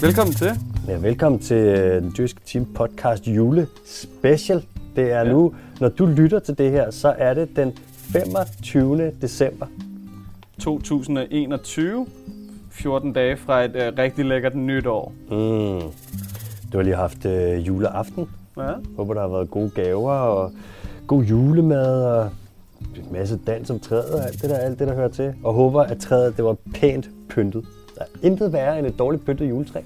Velkommen til. Ja, velkommen til øh, den dyrske team podcast jule special. Det er ja. nu, når du lytter til det her, så er det den 25. december. 2021. 14 dage fra et øh, rigtig lækkert nytår. Mm. Du har lige haft øh, juleaften. Ja. Håber, der har været gode gaver og god julemad og en masse dans om træet og alt det der, alt det, der hører til. Og håber, at træet det var pænt pyntet. Der er intet værre end et dårligt pyntet juletræ.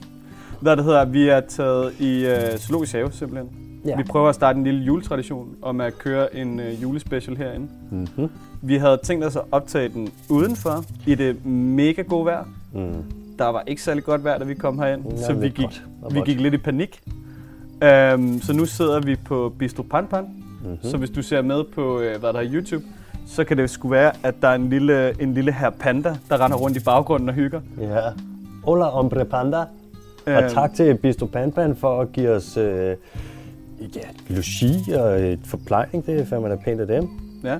Hvad det hedder, vi er taget i øh, Zoologisk Have simpelthen. Ja. Vi prøver at starte en lille juletradition om at køre en øh, julespecial herinde. Mm-hmm. Vi havde tænkt os at optage den udenfor i det mega gode vejr. Mm. Der var ikke særlig godt vejr, da vi kom herind, Ja, så vi gik, vi gik lidt i panik. Um, så nu sidder vi på Bistro Pan Pan. Mm-hmm. Så hvis du ser med på, øh, hvad der er YouTube, så kan det sgu være, at der er en lille, en lille her panda, der render rundt i baggrunden og hygger. Ja. Hola, hombre panda. Og Øhm, tak til Bistro Panpan for at give os øh, ja, logi og et forplejning. Det er fandme da pænt af dem. Ja.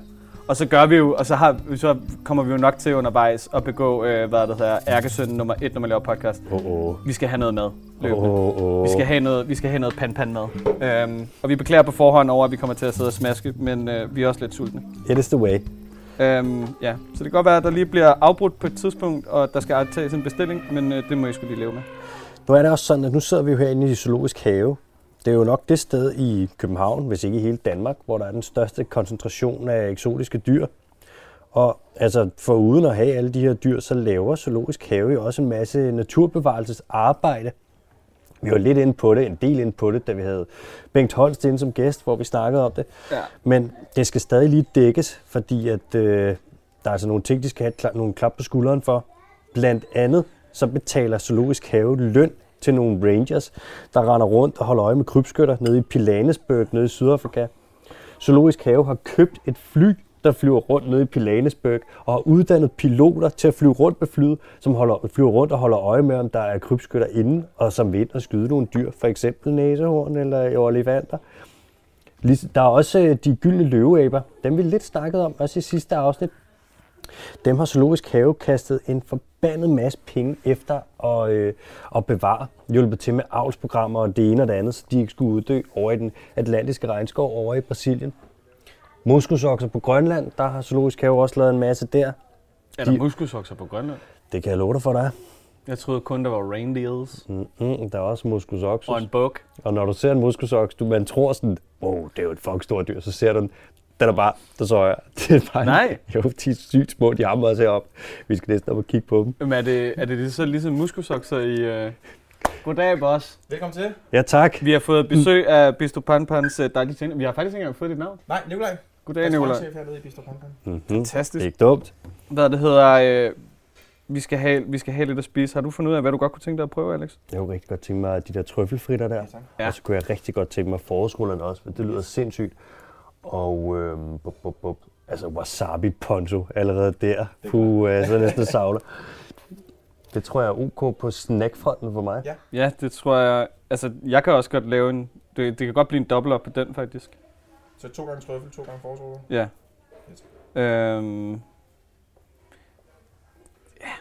Og så gør vi jo, og så, har, så kommer vi jo nok til undervejs at begå, øh, hvad der hedder, ærkesønnen nummer et, når man laver podcast. Oh, oh. Vi skal have noget løbende. Oh, oh. Vi skal have noget, vi skal have noget pan pan mad. Øhm, og vi beklager på forhånd over, at vi kommer til at sidde og smaske, men øh, vi er også lidt sultne. It is the way. Øhm, ja, så det kan godt være, at der lige bliver afbrudt på et tidspunkt, og der skal tages en bestilling, men øh, det må I skulle lige leve med. Nu er det også sådan, at nu sidder vi jo herinde i Zoologisk Have. Det er jo nok det sted i København, hvis ikke i hele Danmark, hvor der er den største koncentration af eksotiske dyr. Og altså, for uden at have alle de her dyr, så laver Zoologisk Have jo også en masse naturbevarelsesarbejde. Vi var lidt inde på det, en del inde på det, da vi havde Bengt Holst inde som gæst, hvor vi snakkede om det. Ja. Men det skal stadig lige dækkes, fordi at, øh, der er altså nogle ting, de skal have kla- nogle klap på skulderen for. Blandt andet så betaler Zoologisk Have løn til nogle rangers, der render rundt og holder øje med krybskytter nede i Pilanesberg nede i Sydafrika. Zoologisk Have har købt et fly, der flyver rundt nede i Pilanesberg, og har uddannet piloter til at flyve rundt med flyet, som holder, flyver rundt og holder øje med, om der er krybskytter inde, og som vil ind og skyde nogle dyr, for eksempel næsehorn eller olifanter. Ligesom, der er også øh, de gyldne løveaber. Dem vi lidt snakket om, også i sidste afsnit. Dem har Zoologisk Have kastet en forbandet masse penge efter at, øh, at bevare. Hjulpet til med avlsprogrammer og det ene og det andet, så de ikke skulle uddø over i den atlantiske regnskov over i Brasilien. Muskusokser på Grønland, der har Zoologisk Have også lavet en masse der. Er der De- muskelsokser på Grønland? Det kan jeg love dig for, der er. Jeg troede kun, der var reindeers Mm-hmm, der er også muskusokser. og en buk. Og når du ser en muskusoks, du man tror sådan, wow, det er jo et fucking stort dyr, så ser du den, den er bare, der så jeg. Det er bare, Nej. Jo, de er sygt små, de hammer os herop. Vi skal næsten op og kigge på dem. Men er det, er det lige så ligesom muskelsokser i... Uh... Goddag, boss. Velkommen til. Ja, tak. Vi har fået besøg af Bistro Panpans uh, dejlige ting. Vi har faktisk ikke engang fået dit navn. Nej, Nikolaj. Goddag, Nicolaj. chef hernede i Bistro Pampan. Mm-hmm. Fantastisk. Ikke dumt. Hvad det hedder... Uh... Vi skal, have, vi skal have lidt at spise. Har du fundet ud af, hvad du godt kunne tænke dig at prøve, Alex? Jeg kunne rigtig godt tænke mig de der trøffelfritter der. Ja, tak. Ja. Ja. Og så kunne jeg rigtig godt tænke mig forårsrullerne også, for det lyder sindssygt. Og øhm, bup, bup, bup. altså wasabi poncho allerede der. Puh, øh, så næsten savler. Det tror jeg er ok på snackfronten for mig. Ja. Ja, det tror jeg... Altså, jeg kan også godt lave en... Det, det kan godt blive en dobbelt op på den, faktisk. Så to gange trøffel, to gange forårsruller. Ja. Øhm. Ja,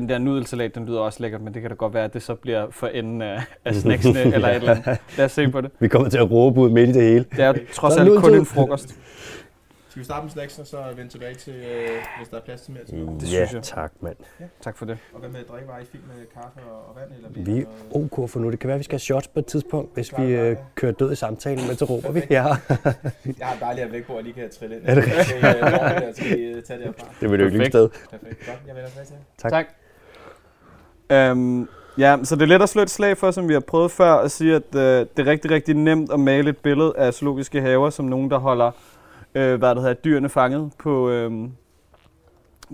den der nudelsalat, den lyder også lækkert, men det kan da godt være, at det så bliver for enden af, af snacksene eller et eller andet. Lad os se på det. Vi kommer til at råbe ud midt i det hele. Det er trods er alt kun en frokost. Skal vi starte med snacksen, og så vende tilbage til, øh, hvis der er plads til mere til Det ja, synes jeg. tak mand. Tak for det. Og hvad med drikkevarer i fint med kaffe og, vand? Eller Vi er ok for nu. Det kan være, at vi skal have shots på et tidspunkt, hvis Klar, vi klar, øh, ja. kører død i samtalen, men så råber vi. Ja, Jeg har dejligt vækbord, jeg lige kan trille ind. Er det rigtigt? Så, øh, vi der, så øh, tage det herfra. det vil det jo Perfekt. sted. Perfekt. Godt, jeg vender tilbage til. Tak. tak. Øhm, ja, så det er let at slå et slag for, som vi har prøvet før, at sige, at øh, det er rigtig, rigtig nemt at male et billede af zoologiske haver, som nogen, der holder øh, hvad det hedder, dyrene fanget på, øh,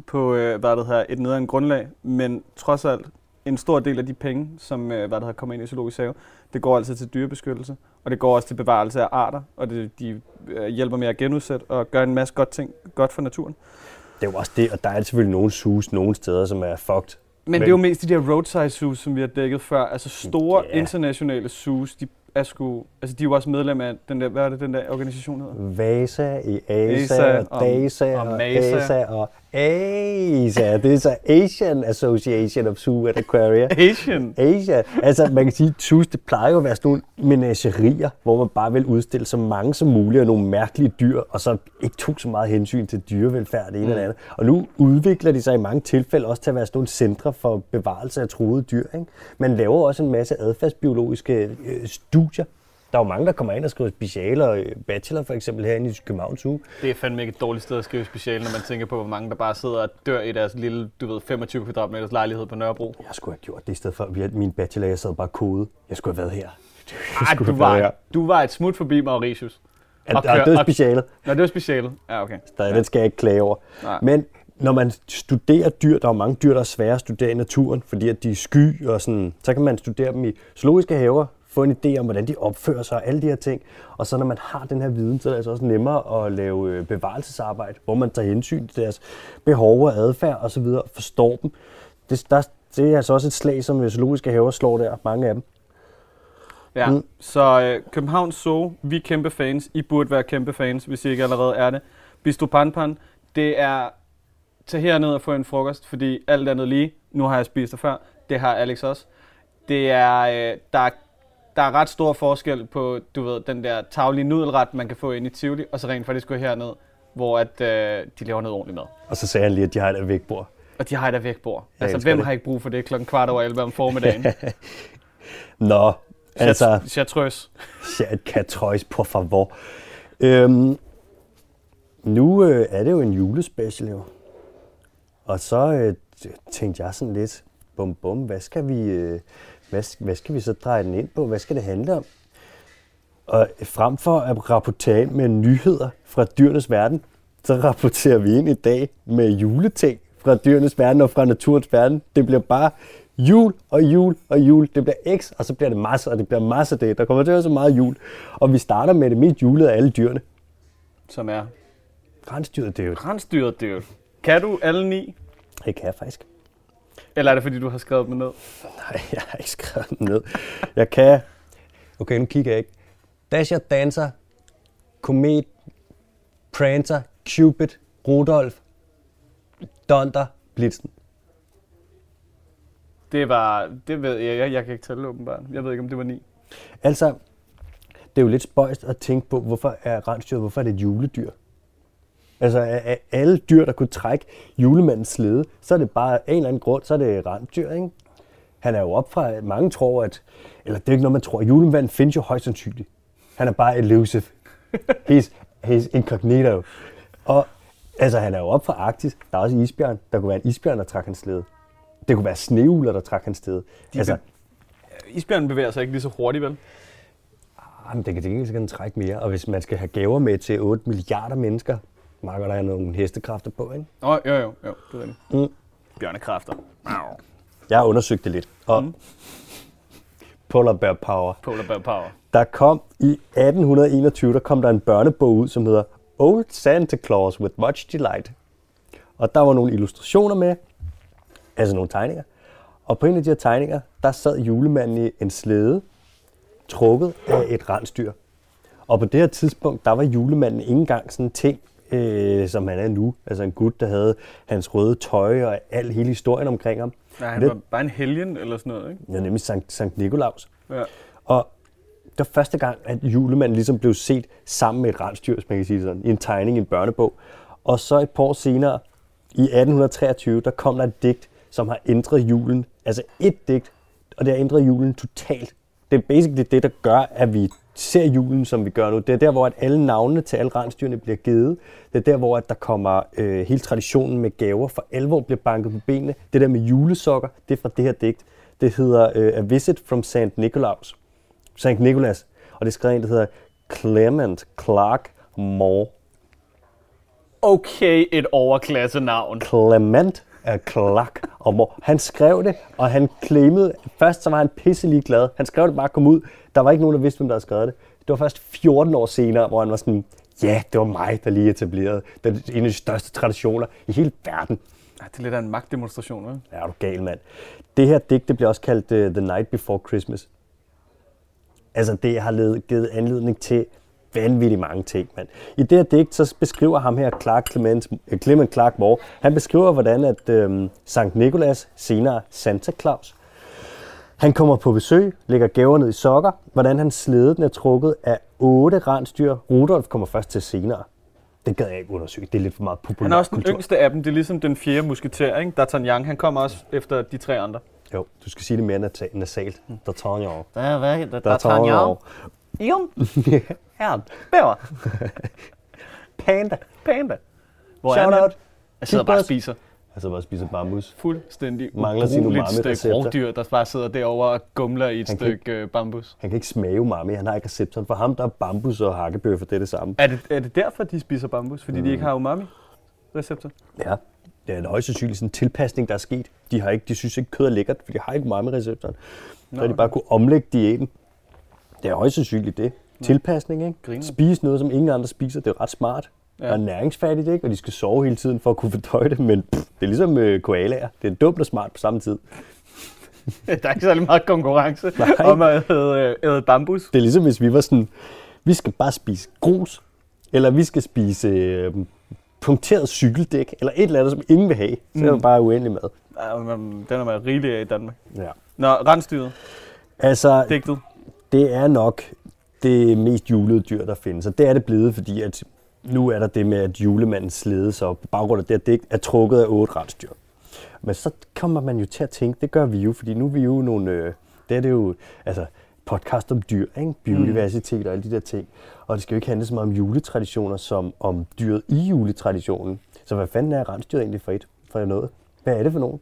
på øh, hvad det hedder, et nederen grundlag. Men trods alt, en stor del af de penge, som øh, hvad det hedder, kommer ind i zoologisk have, det går altså til dyrebeskyttelse, og det går også til bevarelse af arter, og det, de øh, hjælper med at genudsætte og gøre en masse godt ting godt for naturen. Det er jo også det, og der er selvfølgelig nogle sus nogle steder, som er fucked. Men, det er jo mest de der roadside zoos, som vi har dækket før. Altså store Ja. internationale zoos, de er sgu Altså, de er jo også medlem af den der, hvad er det, den der organisation hedder? VASA, i ASA, ASA og og- DASA, og og MASA. ASA, og ASA. Det er så Asian Association of Zoo and Aquaria. Asian. Asia. Altså, man kan sige, at zoos, det plejer jo at være sådan nogle menagerier, hvor man bare vil udstille så mange som muligt af nogle mærkelige dyr, og så ikke tog så meget hensyn til dyrevelfærd det ene eller andet. Og nu udvikler de sig i mange tilfælde også til at være sådan nogle centre for bevarelse af truede dyr. Ikke? Man laver også en masse adfærdsbiologiske øh, studier. Der er jo mange, der kommer ind og skriver specialer, øh, bachelor for eksempel herinde i København Zoo. Det er fandme ikke et dårligt sted at skrive special, når man tænker på, hvor mange der bare sidder og dør i deres lille, du ved, 25 kvadratmeters lejlighed på Nørrebro. Jeg skulle have gjort det i stedet for, at min bachelor, jeg sad bare kode. Jeg skulle have været her. Jeg Ej, du været her. var, du var et smut forbi Mauritius. Ja, Og og kør- det er og- specialet. Nå, det var specialet. Ja, okay. Der, ja. Den skal jeg ikke klage over. Nej. Men når man studerer dyr, der er jo mange dyr, der er svære at studere i naturen, fordi at de er sky og sådan, så kan man studere dem i zoologiske haver, få en idé om, hvordan de opfører sig og alle de her ting. Og så når man har den her viden, så er det altså også nemmere at lave øh, bevarelsesarbejde, hvor man tager hensyn til deres behov og adfærd osv., og forstår dem. Det, der, det er altså også et slag, som zoologiske haver slår der, mange af dem. Ja, Mm. mm. så øh, Københavns Zoo, vi er kæmpe fans. I burde være kæmpe fans, hvis I ikke allerede er det. Bistro Panpan, det er tag herned og få en frokost, fordi alt andet lige, nu har jeg spist det før, det har Alex også. Det er, øh, der, er, der er ret stor forskel på, du ved, den der taglige nudelret, man kan få ind i Tivoli, og så rent faktisk gå herned, hvor at, øh, de laver noget ordentligt mad. Og så sagde han lige, at de har et vægtbord. Og de har et vækbord. Jeg Altså, hvem det. har ikke brug for det klokken kvart over 11 om formiddagen? Nå, altså... Chartreuse. Catrois, por favor. Øhm, nu øh, er det jo en julespecial jo. Og så øh, tænkte jeg sådan lidt, bum bum, hvad skal vi, øh, hvad, hvad skal vi så dreje den ind på? Hvad skal det handle om? Og frem for at rapportere med nyheder fra dyrenes verden, så rapporterer vi ind i dag med juleting fra dyrenes verden og fra naturens verden. Det bliver bare jul og jul og jul. Det bliver X, og så bliver det masser, og det bliver masser af det. Der kommer til at være så meget jul. Og vi starter med det mest julede af alle dyrene. Som er Rensdyret, jo... rensdyret dyr. Kan du alle ni? Det kan jeg faktisk. Eller er det fordi, du har skrevet dem ned? Nej, jeg har ikke skrevet dem ned. Jeg kan... Okay, nu kigger jeg ikke. Dasher, Dancer, Komet, Prancer, Cupid, Rudolf, Donder, Blitzen. Det var, det ved jeg, jeg, jeg kan ikke tælle åbenbart. Jeg ved ikke, om det var ni. Altså, det er jo lidt spøjst at tænke på, hvorfor er rensdyret, hvorfor er det et juledyr? Altså, af, alle dyr, der kunne trække julemandens slede, så er det bare af en eller anden grund, så er det rensdyr, ikke? Han er jo op fra, mange tror, at, eller det er ikke noget, man tror, julemanden findes jo højst sandsynligt. Han er bare elusive. He's, he's incognito. Og altså, han er jo op fra Arktis. Der er også isbjørn. Der kunne være en isbjørn, der trak hans slede. Det kunne være sneugler, der trak hans. De altså, Isbjørnen bevæger sig ikke lige så hurtigt, vel? Jamen, det kan ikke så kan den trække mere. Og hvis man skal have gaver med til 8 milliarder mennesker, marker der er nogle hestekræfter på, ikke? Åh, jo, jo, jo, det er rigtigt. Mm. Bjørnekræfter. Jeg har undersøgt det lidt. Og mm. Polar Bear Power. Polar Bear Power. Der kom i 1821, der kom der en børnebog ud, som hedder Old Santa Claus with Much Delight. Og der var nogle illustrationer med, altså nogle tegninger. Og på en af de her tegninger, der sad julemanden i en slæde, trukket af et rensdyr. Og på det her tidspunkt, der var julemanden ikke engang sådan en ting, øh, som han er nu. Altså en gut, der havde hans røde tøj og al hele historien omkring ham. Nej, han Det- var bare en helgen eller sådan noget, ikke? Ja, nemlig Sankt, Sankt Nikolaus. Ja. Og det var første gang, at julemanden ligesom blev set sammen med et rensdyr, hvis man kan sige det sådan, i en tegning i en børnebog. Og så et par år senere, i 1823, der kom der et digt, som har ændret julen. Altså et digt, og det har ændret julen totalt. Det er basically det, der gør, at vi ser julen, som vi gør nu. Det er der, hvor at alle navnene til alle rensdyrene bliver givet. Det er der, hvor at der kommer øh, hele traditionen med gaver for alvor bliver banket på benene. Det der med julesokker, det er fra det her digt. Det hedder øh, A Visit from St. Nicholas. St. Nicholas. Og det er skrevet en, der hedder Clement Clark Moore. Okay, et overklasse navn. Clement af Clark og Moore. Han skrev det, og han claimede, først så var han pisselig glad. Han skrev det bare kom ud. Der var ikke nogen, der vidste, hvem der havde skrevet det. Det var først 14 år senere, hvor han var sådan, ja, det var mig, der lige etablerede. Er en af de største traditioner i hele verden. Ja, det er lidt af en magtdemonstration, ikke? Ja, er du gal, mand. Det her digt, det bliver også kaldt uh, The Night Before Christmas. Altså, det har ledet, givet anledning til vanvittigt mange ting, mand. I det her digt, så beskriver ham her, Clark Clement, øh, Clement Clark Moore, han beskriver, hvordan at øhm, Sankt Nikolas, senere Santa Claus, han kommer på besøg, lægger gaver ned i sokker, hvordan han slæden er trukket af otte rensdyr. Rudolf kommer først til senere. Det gad jeg ikke undersøge. Det er lidt for meget populær Han er også den kultur. yngste af dem. Det er ligesom den fjerde musketer, ikke? D'Artagnan, han kommer også efter de tre andre. Jo, du skal sige det mere nata- nasalt. D'Artagnan. D'Artagnan. Ion. Her. Bæver. Panda. Panda. Hvor Shout er han? out. Jeg sidder bare og spiser Altså bare spise bambus. fuldstændig Mangler ubrugeligt umami-recepter. stykke rovdyr, der bare sidder derovre og gumler i et Han stykke øh, bambus. Han kan ikke smage umami, han har ikke receptoren. For ham der er bambus og hakkebøffer, det er det samme. Er det, er det derfor, de spiser bambus? Fordi mm. de ikke har umami-receptor? Ja. Det er en højst sandsynlig sådan en tilpasning, der er sket. De, har ikke, de synes ikke, kød er lækkert, for de har ikke umami-receptoren. Så har de bare kunne omlægge diæten. Det er højst sandsynligt det. Tilpasning, ikke? Griner. Spise noget, som ingen andre spiser, det er ret smart. Ja. Og næringsfattigt, ikke? Og de skal sove hele tiden for at kunne fordøje det, men pff, det er ligesom øh, koalaer. Det er dumt og smart på samme tid. der er ikke særlig meget konkurrence Nej. om at æde, øh, æde bambus. Det er ligesom hvis vi var sådan, vi skal bare spise grus, eller vi skal spise øh, punkteret cykeldæk, eller et eller andet, som ingen vil have. Så er Mm. man bare uendelig med. Ja, men Den er man rigelig af i Danmark. Ja. Nå, rensdyret. Altså, Digtet. det er nok det mest julede dyr, der findes. Og det er det blevet, fordi at nu er der det med, at julemandens slede så på baggrund af det, det ikke er trukket af otte rensdyr. Men så kommer man jo til at tænke, det gør vi jo, fordi nu er vi jo nogle, øh, det er det jo, altså podcast om dyr, ikke? biodiversitet og alle de der ting. Og det skal jo ikke handle så meget om juletraditioner, som om dyret i juletraditionen. Så hvad fanden er rensdyret egentlig for et? For noget? Hvad er det for nogen?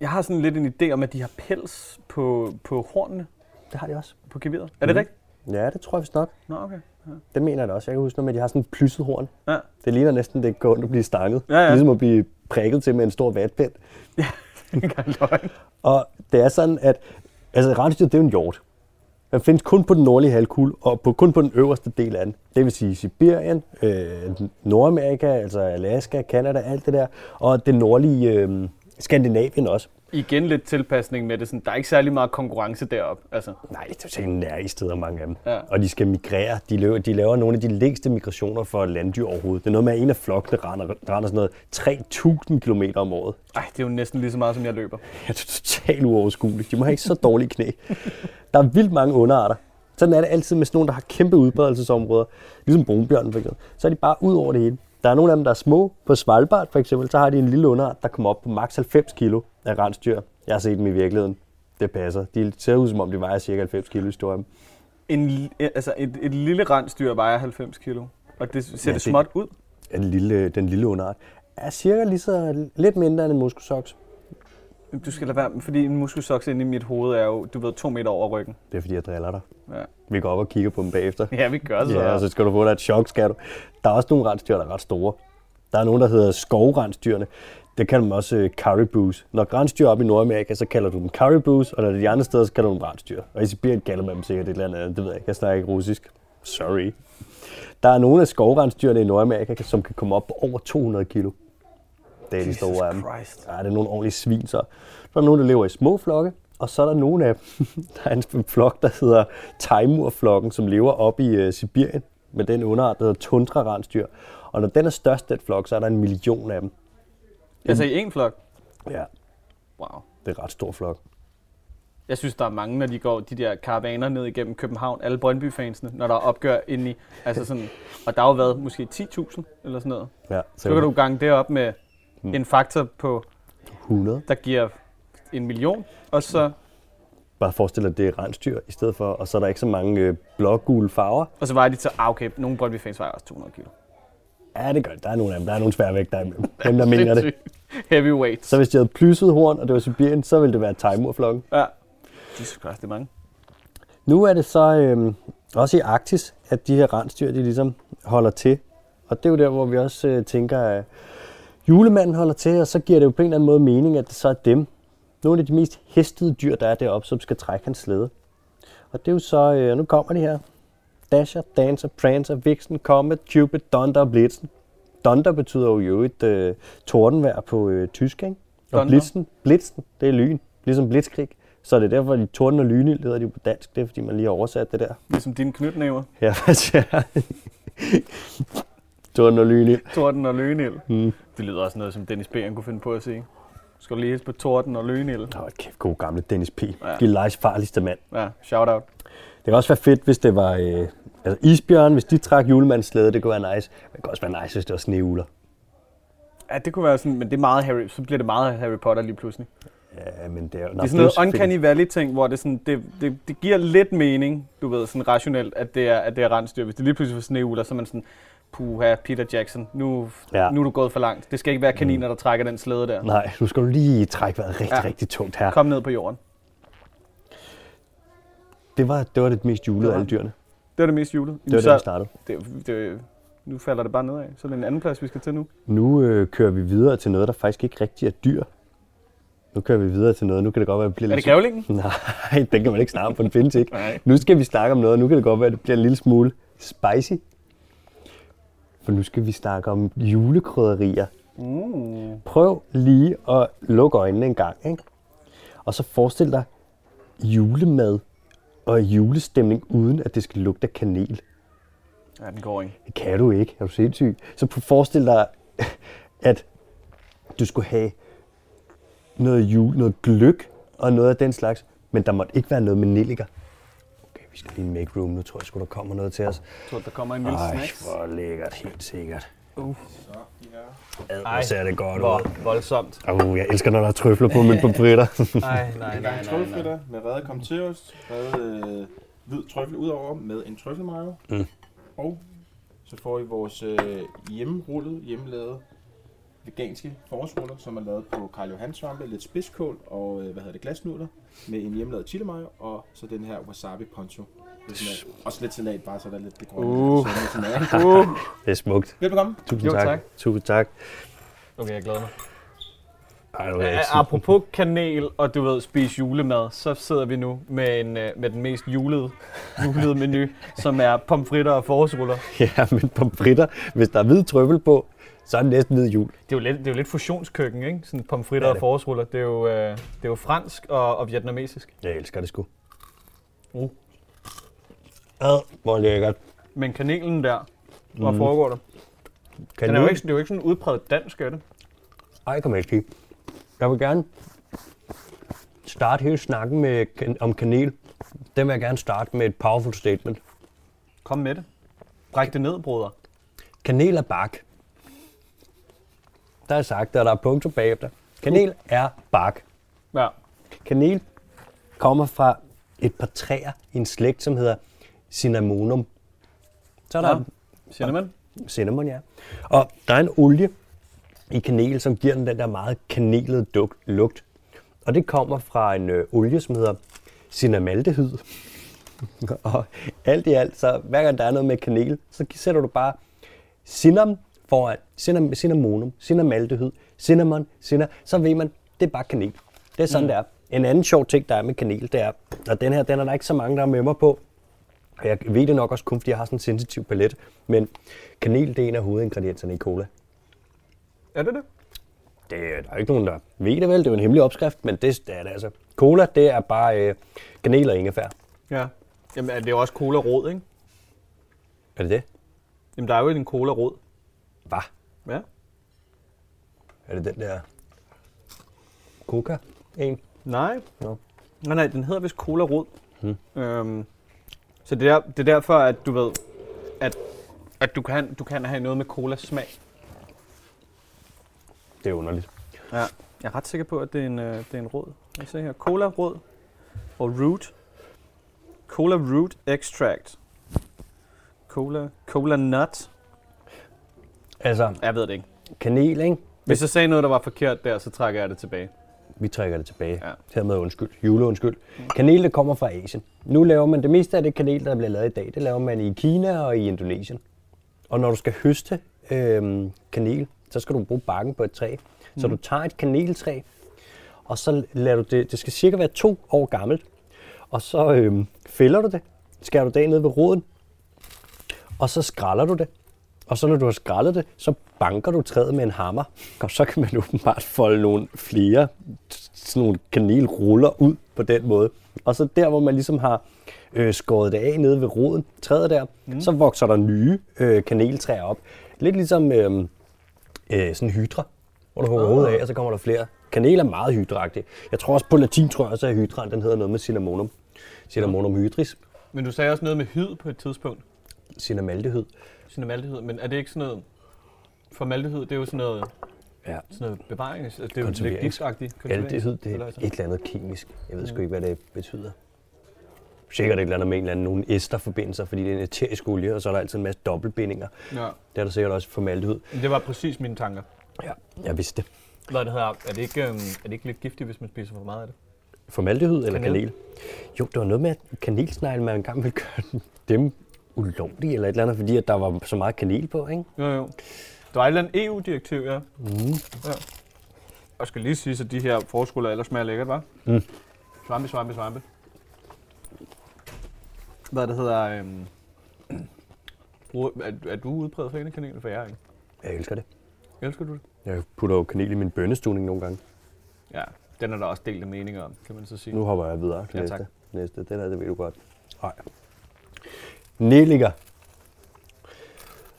Jeg har sådan lidt en idé om, at de har pels på, på hornene Det har de også. på geviret. Er det Mhm. rigtigt? Ja, det tror jeg vist nok. Nå, okay. Det mener jeg da også. Jeg kan huske noget med, at de har sådan en plysset horn. Ja. Det ligner næsten, det går ondt at blive stanget. Ja, ja. Ligesom at blive prikket til med en stor vatpind. Engang løgn. Og det er sådan, at altså, rensdyr, det er jo en hjort. Den findes kun på den nordlige halvkugle, og på, kun på den øverste del af den. Det vil sige Sibirien, øh, Nordamerika, altså Alaska, Kanada, alt det der. Og det nordlige øh, Skandinavien også. Igen lidt tilpasning med det. Sådan, der er ikke særlig meget konkurrence deroppe. Altså, Nej, det er totalt steder, mange af dem. Ja. Og de skal migrere. De laver, de laver nogle af de længste migrationer for landdyr overhovedet. Det er noget med, at en af flokkene render, render sådan noget 3.000 km om året. ej, det er jo næsten lige så meget, som jeg løber. Ja, det er totalt uoverskueligt. De må have ikke så dårlige knæ. Der er vildt mange underarter. Sådan er det altid med sådan nogle, der har kæmpe udbredelsesområder. Ligesom brunbjørnen for eksempel. Så er de bare ud over det hele. Der er nogle af dem, der er små. På Svalbard for eksempel, så har de en lille underart, der kommer op på maks 90 kilo af rensdyr. Jeg har set dem i virkeligheden. Det passer. De ser ud som om, de vejer cirka 90 kilo i større. En, altså et, et lille rensdyr vejer 90 kilo. Og det ser Ja, det det- småt ud. Den lille, den lille underart er cirka lige så lidt mindre end en muskelsoks. Du skal lade være, med- fordi en muskelsoks inde i mit hoved er jo, du ved, to meter over ryggen. Det er fordi, jeg driller dig. Ja, Vi går op og kigger på dem bagefter. ja vi gør så. Ja, og så skal du få dig et chok, skal du. Der er også nogle rensdyr, der er ret store. Der er nogle, der hedder skovrensdyrene. Det kalder man også uh, caribous. Når rensdyr oppe i Nordamerika, så kalder du dem caribous, og når det er de andre steder, så kalder du dem rensdyr. Og i Sibirien kalder man dem sikkert et eller andet. Det ved jeg ikke. Jeg snakker ikke russisk. Sorry. Der er nogle af skovrensdyrene i Nordamerika, som kan komme op på over 200 kilo. Det er de Jesus store af dem. Christ. Ja, det er nogle ordentlige svin, så. Så er der nogle, der lever i små flokke, og så er der nogle af dem, der er en flok, der hedder Taimur-flokken, som lever oppe i uh, Sibirien med den underart, der hedder tundra-rensdyr. Og når den er størst, den flok, så er der en million af dem. Altså i en flok. Ja, Wow. det er en ret stor flok. Jeg synes, der er mange, når de går de der karavaner ned igennem København, alle Brøndby-fansene, når der er opgør ind i, altså sådan, og der har jo været måske 10.000 eller sådan noget. Ja, Så kan du gange det op med Hmm. en faktor på, 100. der giver en million, og så, Bare forestil dig, at det er rensdyr i stedet for, og så er der ikke så mange øh, blågule farver. og så vejer de til, ah okay, nogle Brøndby-fans vejer også 200 kilo. Ja, det gør det. Der er nogle af dem. Der er nogle sværvægt, der er. Dem, der mener det. Sindssygt. Heavyweights. Så hvis de havde plysset horn, og det var Sibirien, så ville det være Taimur-flokken. Ja. Jesus Christ, det er mange. Nu er det så øhm, også i Arktis, at de her rensdyr, de ligesom holder til. Og det er jo der, hvor vi også øh, tænker, at julemanden holder til, og så giver det jo på en eller anden måde mening, at det så er dem. Nogle af de mest hestede dyr, der er deroppe, som skal trække hans slæde. Og det er jo så, øh, nu kommer de her. Dasher, Dancer, Prancer, Vixen, Comet, Cupid, Thunder og Blitzen. Thunder betyder jo et øh, tordenvejr på øh, tysk, ikke? Og. Blitzen, Blitzen, det er lyn, ligesom blitzkrig. Så det er derfor, de torden og lynild hedder de på dansk. Det er, fordi man lige har oversat det der. Ligesom dine knytnæver. Ja, jeg? Torden og lynild. Torden og løgnild. Mm. Det lyder også noget, som Dennis B. kunne finde på at sige. Skal du lige hilse på Torden og løgnild? Åh, kæft, god gamle Dennis P. Ja. Gillelejes farligste mand. Ja, shout out. Det kan også være fedt, hvis det var øh, altså isbjørn, hvis de trak julemandsslæde, det kunne være nice. Men det kan også være nice, hvis det var sneuler. Ja, det kunne være sådan, men det er meget Harry, så bliver det meget Harry Potter lige pludselig. Ja, men det er jo... det er sådan noget uncanny valley ting, hvor det, sådan, det, det, det, giver lidt mening, du ved, sådan rationelt, at det er, at det er rensdyr. Hvis det lige pludselig var sneuler, så er man sådan, puha, Peter Jackson, nu, ja. Nu er du gået for langt. Det skal ikke være kaniner, der trækker den slæde der. Nej, nu skal du lige trække vejret rigtig, Ja. rigtig tungt her. Kom ned på jorden. Det var, det var det mest julede af alle dyrene. Det var det mest julede. Det var det, vi startede. det, det, nu falder det bare nedad. Så er det en anden plads, vi skal til nu. Nu øh, kører vi videre til noget, der faktisk ikke rigtig er dyr. Nu kører vi videre til noget. Nu kan det godt være, at det bliver Er det grævlingen? Nej, den kan man ikke snakke findes ikke. Nej. Nu skal vi snakke om noget, og nu kan det godt være, at det bliver en lille smule spicy. For nu skal vi snakke om julekrydderier. Mm. Prøv lige at lukke øjnene en gang, ikke? Og så forestil dig julemad og julestemning, uden at det skal lugte af kanel. Ja, den går ikke. Det kan du ikke. Er du sindssyg? Så forestil dig, at du skulle have noget jul, noget gløk og noget af den slags, men der måtte ikke være noget med nelliker. Vi skal lige make room. Nu tror jeg sgu, der kommer noget til os. Jeg tror, der kommer en lille Ej, snacks. hvor lækkert. Helt sikkert. Så, ja. Ad, Ej, hvor ser det godt ud. Hvor voldsomt. Uh, jeg elsker, når der er trøfler på mine pomfritter. Nej, nej, En gang trøffelfritter med reddet kom til os. Reddet øh, hvid trøffel udover med en trøffelmayo. Mm. Og så får I vores øh, hjemmerullet, hjemmelavede veganske forårsruller, som er lavet på Karl Johan svampe, lidt spidskål og øh, hvad hedder det, glasnudler med en hjemmelavet chili mayo og så den her wasabi poncho. At- også lidt salat, bare så der er lidt det grønne. Uh. Uh. det er smukt. Velbekomme. Tusind Jo, tak. tak. Tusind tak. Okay, jeg glæder mig. Ej, Ja, apropos kanel og du ved, spise julemad, så sidder vi nu med, en, øh, med den mest julede, julede menu, som er pomfritter og forårsruller. Ja, men pomfritter, hvis der er hvid trøffel på, så er det næsten hvid jul. Det er jo lidt, det er jo lidt fusionskøkken, ikke? Sådan pomfritter Ja, og forårsruller. Det er jo, øh, det er jo fransk og, og vietnamesisk. Jeg elsker det sgu. Uh. Ad, hvor lækkert. Men kanelen der, hvor Mm. foregår det? Kan Den er jo ikke, det er jo ikke sådan udpræget dansk, er det? Ej, kan man ikke sige. Jeg vil gerne starte hele snakken med, kan- om kanel. Den vil jeg gerne starte med et powerful statement. Kom med det. Bræk det ned, broder. Kanel er bark. Der er sagt, og der er punktum bagefter. Kanel er bark. Ja. Kanel kommer fra et par træer i en slægt, som hedder Cinnamonum. Så er der Ja. Cinnamon? cinnamon, ja. Og der er en olie i kanel, som giver den den der meget kanelede duk, lugt. Og det kommer fra en ø, olie, som hedder cinnamaldehyd. og alt i alt, så hver gang der er noget med kanel, så sætter du bare cinnam foran, cinnam, cinnamonum, cinnamaldehyd, cinnamon, cinna, så ved man, det er bare kanel. Det er sådan, mm. det er. En anden sjov ting, der er med kanel, det er, og den her, den er der ikke så mange, der er med mig på, jeg ved det nok også kun, fordi jeg har sådan en sensitiv palet, men kanel, det er en af hovedingredienserne i cola. Er det det? Det, der er ikke nogen, der ved det vel, det er jo en hemmelig opskrift, men det, det er det altså. Cola, det er bare øh, kanel og ingefær. Ja. Jamen, er det jo også cola rød, ikke? Er det det? Jamen, der er jo en cola rød. Hvad? Ja. Er det den der Coca? En? Nej. Nå. Nej, nej, den hedder vist Cola Rød. Hmm. Øhm, så det er, det er derfor, at du ved, at, at du, kan, du kan have noget med cola smag. Det er underligt. Ja. Jeg er ret sikker på, at det er en, øh, det er en rød. Jeg ser her. Cola Rød og Root. Cola Root Extract. Cola, Cola Nut. Altså, Jeg ved det ikke. kanel, ikke? Hvis jeg sagde noget, der var forkert der, så trækker jeg det tilbage. Vi trækker det tilbage. Ja. Hermed undskyld. Juleundskyld. Kanel, det kommer fra Asien. Nu laver man det meste af det kanel, der bliver lavet i dag. Det laver man i Kina og i Indonesien. Og når du skal høste øhm, kanel, så skal du bruge barken på et træ. Så du tager et kaneltræ, og så lader du det, det skal cirka være to år gammelt. Og så øhm, fælder du det, skærer du det af ned ved roden, og så skræller du det. Og så når du har skrællet det, så banker du træet med en hammer, og så kan man åbenbart folde nogle flere sådan nogle kanelruller ud. på den måde. Og så der, hvor man ligesom har øh, skåret det af nede ved roden, træet der, mm. så vokser der nye øh, kaneltræer op. Lidt ligesom øh, øh, sådan hydra, hvor du hugger hovedet af, og så kommer der flere. Kanel er meget hydraagtig. Jeg tror også på latin, tror jeg også, at hydraen den hedder noget med cinnamonum. Cinnamonum hydris. Men du sagde også noget med hyd på et tidspunkt. Cinnamaldehyd. Cinnamaldehyd. Men er det ikke sådan noget... Formaldehyd, det er jo sådan noget, Ja. sådan noget bevarings... Altså, det er jo lidt giftagtigt. Aldehyd, det er et eller andet kemisk. Jeg ved sgu ikke, hvad det betyder. Sikkert et eller andet med en eller anden nogle esterforbindelser, fordi det er en eterisk olie, og så er der altid en masse dobbeltbindinger. Ja. Det er der sikkert også formaldehyd. Men det var præcis mine tanker. Ja, jeg vidste det. Hvad det hedder, er det ikke, øhm, er det ikke lidt giftigt, hvis man spiser for meget af det? Formaldehyd eller Kanel. kanel? Jo, det var noget med, at kanelsnegle, man engang ville gøre dem ulovlige eller et eller andet, fordi at der var så meget kanel på, ikke? Jo, jo. Der var et eller andet EU-direktiv, ja. Mm. ja. Og skal lige sige, at de her forskole ellers smager lækkert, hva'? Mm. Svampe, svampe, svampe. Hvad det hedder... Øhm, er, er du udpræget fan af kanel? For jeg er ikke. Jeg elsker det. Elsker du det? Jeg putter jo kanel i min bønnestuning nogle gange. Ja, den er der også delte meninger om, kan man så sige. Nu hopper jeg videre til Ja, næste. tak. næste. Den her, det ved du godt. Nej. Nelliker.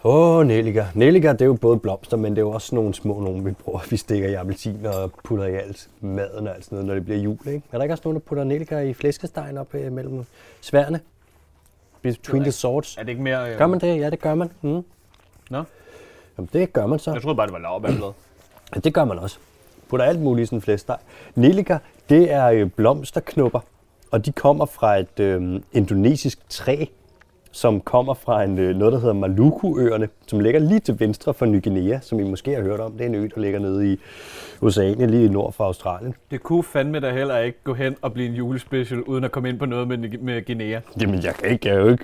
Åh, oh, nelliker. Nelliker, det er jo både blomster, men det er jo også nogle små nogle, vi bruger. Vi stikker i appelsiner og putter i alt maden og alt sådan noget, når det bliver jul, ikke? Er der ikke også nogen, der putter nelliker i flæskestegen op øh, mellem sværene? Between the swords. Er det ikke mere... Øh, Gør man det? Ja, det gør man. Mm. Nå, Jamen, det gør man så. jeg troede bare, det var lavbærblad. Ja, det gør man også. Putter alt muligt i sådan en flæskesteg. Nelliker, det er øh, blomsterknopper, og de kommer fra et øh, indonesisk træ, som kommer fra en, øh, noget, der hedder Maluku-øerne, som ligger lige til venstre for Ny Guinea, som I måske har hørt om. Det er en ø, der ligger nede i Oceanien, lige nord for Australien. Det kunne fandme da heller ikke gå hen og blive en julespecial, uden at komme ind på noget med, med Guinea. Jamen, jeg kan ikke, jeg jo ikke...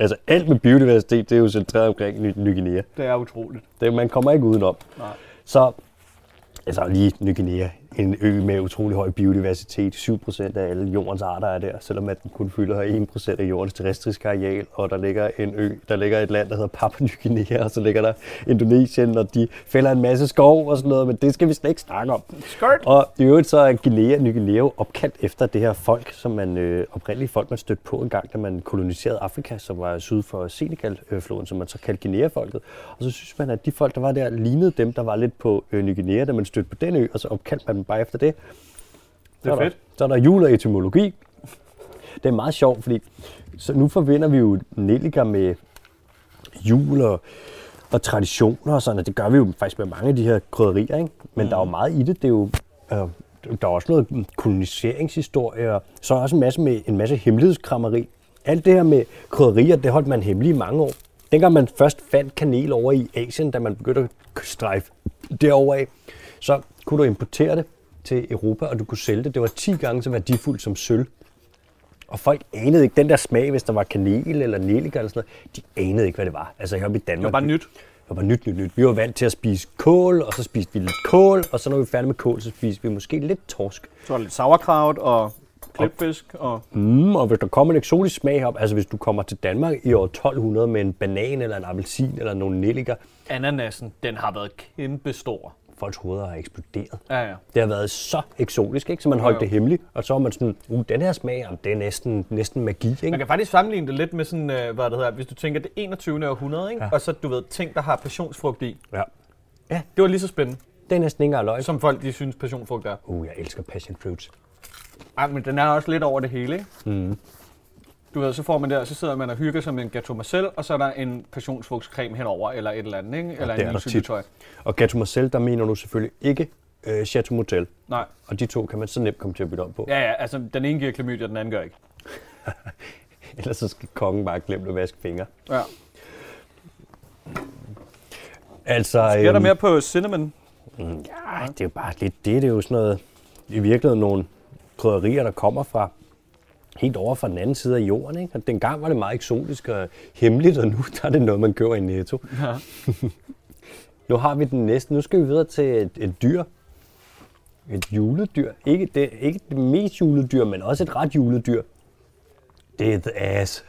Altså, alt med biodiversitet, det er jo centreret omkring Ny, Ny Guinea. Det er utroligt. Det, man kommer ikke udenom. Nej. Så, altså lige Ny Guinea, en ø med utrolig høj biodiversitet. 7% af alle jordens arter er der, selvom at den kun fylder 1% af jordens terrestriske areal. Og der ligger en ø, der ligger et land, der hedder Papua Ny Guinea, og så ligger der Indonesien, og de fælder en masse skov og sådan noget, men det skal vi slet ikke snakke om. Skørt! Og i øvrigt så er Guinea, Ny Guinea jo opkaldt efter det her folk, som man øh, oprindelige folk, man stødte på en gang, da man koloniserede Afrika, som var syd for Senegal-floden, som man så kaldte Guinea-folket. Og så synes man, at de folk, der var der, lignede dem, der var lidt på øh, Ny Guinea, da man stødte på den ø, og så opkaldte man bare efter det. Det er så der, fedt. Så er der jul og etymologi. Det er meget sjovt, fordi så nu forbinder vi jo Nelliker med jul og, og traditioner og sådan, og det gør vi jo faktisk med mange af de her krydderier, ikke? Men mm. der er jo meget i det. Det er jo, øh, der er også noget koloniseringshistorie, og så er også en masse, med, en masse hemmelighedskrammeri. Alt det her med krydderier, det holdt man hemmeligt i mange år. Dengang man først fandt kanel over i Asien, da man begyndte at strejfe derover af, så kunne du importere det til Europa, og du kunne sælge det. Det var 10 gange så værdifuldt som sølv. Og folk anede ikke den der smag, hvis der var kanel eller nelliker eller sådan noget. De anede ikke, hvad det var. Altså heroppe i Danmark. Det var bare nyt. Det var bare nyt, nyt, nyt. Vi var vant til at spise kål, og så spiste vi lidt kål, og så når vi er færdige med kål, så spiste vi måske lidt torsk. Så var lidt sauerkraut og klipfisk og... Mm, og hvis der kommer en eksotisk smag op, altså hvis du kommer til Danmark i år 1200 med en banan eller en appelsin eller nogle nelliker, Ananasen, den har været kæmpe stor. Folks hoveder har eksploderet. Ja, ja. Det har været så eksotisk, ikke? så man holdt jo. det hemmeligt, og så var man sådan, uh, den her smag, det er næsten, næsten magi. Ikke? Man kan faktisk sammenligne det lidt med sådan, øh, hvad det hedder, hvis du tænker det 21. århundrede, ikke? Ja. og så du ved, ting, der har passionsfrugt i. Ja. Det var lige så spændende, Det er næsten ikke engang løg. som folk de synes passionsfrugt er. Uh, jeg elsker passion fruits. Ej, men den er også lidt over det hele, ikke? Mm. Du ved, så får man der, så sidder man og hygger sig med en gâteau Marcel, og så er der en passionsfrugtscreme henover, eller et eller andet, ikke? Eller det er en der lille tit. syltetøj. Og Gato Marcel, der mener du selvfølgelig ikke øh, Chateau Motel. Nej. Og de to kan man så nemt komme til at bytte om på. Ja, ja, altså den ene giver klamydia, den anden gør ikke. Ellers så skal kongen bare glemme at vaske fingre. Ja. Altså, Sker der mere på cinnamon? Ja, det er jo bare lidt det. Det er jo sådan noget, i virkeligheden nogle krydderier, der kommer fra helt over fra den anden side af jorden. Ikke? Og dengang var det meget eksotisk og hemmeligt, og nu der er det noget, man køber i Netto. Ja. Nu har vi den næste. Nu skal vi videre til et, et dyr. Et juledyr. Ikke det, ikke det mest juledyr, men også et ret juledyr. Det er the ass.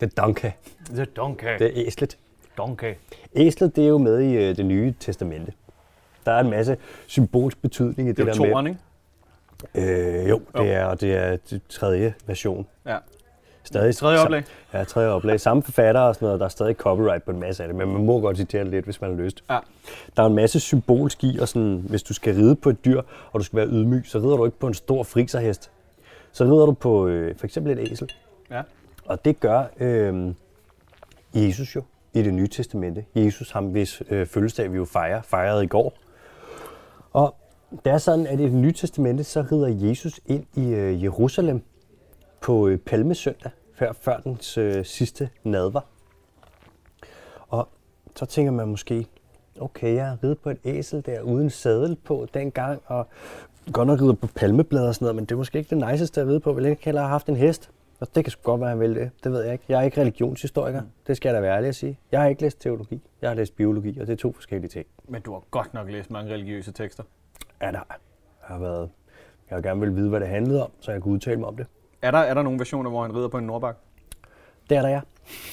Det er donkey. The donkey. Det er æslet. donkey. Æslet, det er jo med i øh, det nye testamente. Der er en masse symbolsk betydning i det, Det er der jo med. toren, ikke? Øh, jo, det er, og det er det tredje version. Ja. Stadig Tredje oplag. Ja, tredje oplag. Samme forfatter og sådan noget. Der er stadig copyright på en masse af det, men man må godt citere lidt, hvis man har lyst. Ja. Der er en masse symbolsk i, og sådan, hvis du skal ride på et dyr, og du skal være ydmyg, så rider du ikke på en stor friserhest. Så rider du på øh, for eksempel et æsel. Ja. Og det gør øh, Jesus jo i det nye testamente. Jesus, ham hvis øh, fødselsdag vi jo fejrer, fejrede i går. Og det er sådan, at i det nye testamente, så rider Jesus ind i øh, Jerusalem på øh, palmesøndag, før, før dens øh, sidste nadver. Og så tænker man måske, okay, jeg har ridet på et æsel der uden sadel på dengang, og godt nok rider på palmeblad og sådan noget, men det er måske ikke det niceste at ride på. Vil ikke hellere have haft en hest? Og det kan sgu godt være, han vil det. Det ved jeg ikke. Jeg er ikke religionshistoriker. Det skal jeg da være ærlig at sige. Jeg har ikke læst teologi. Jeg har læst biologi, og det er to forskellige ting. Men du har godt nok læst mange religiøse tekster. Ja, der jeg har været... Jeg har gerne vil vide, hvad det handlede om, så jeg kan udtale mig om det. Er der, er der nogle versioner, hvor han rider på en nordbak? Det er der, ja.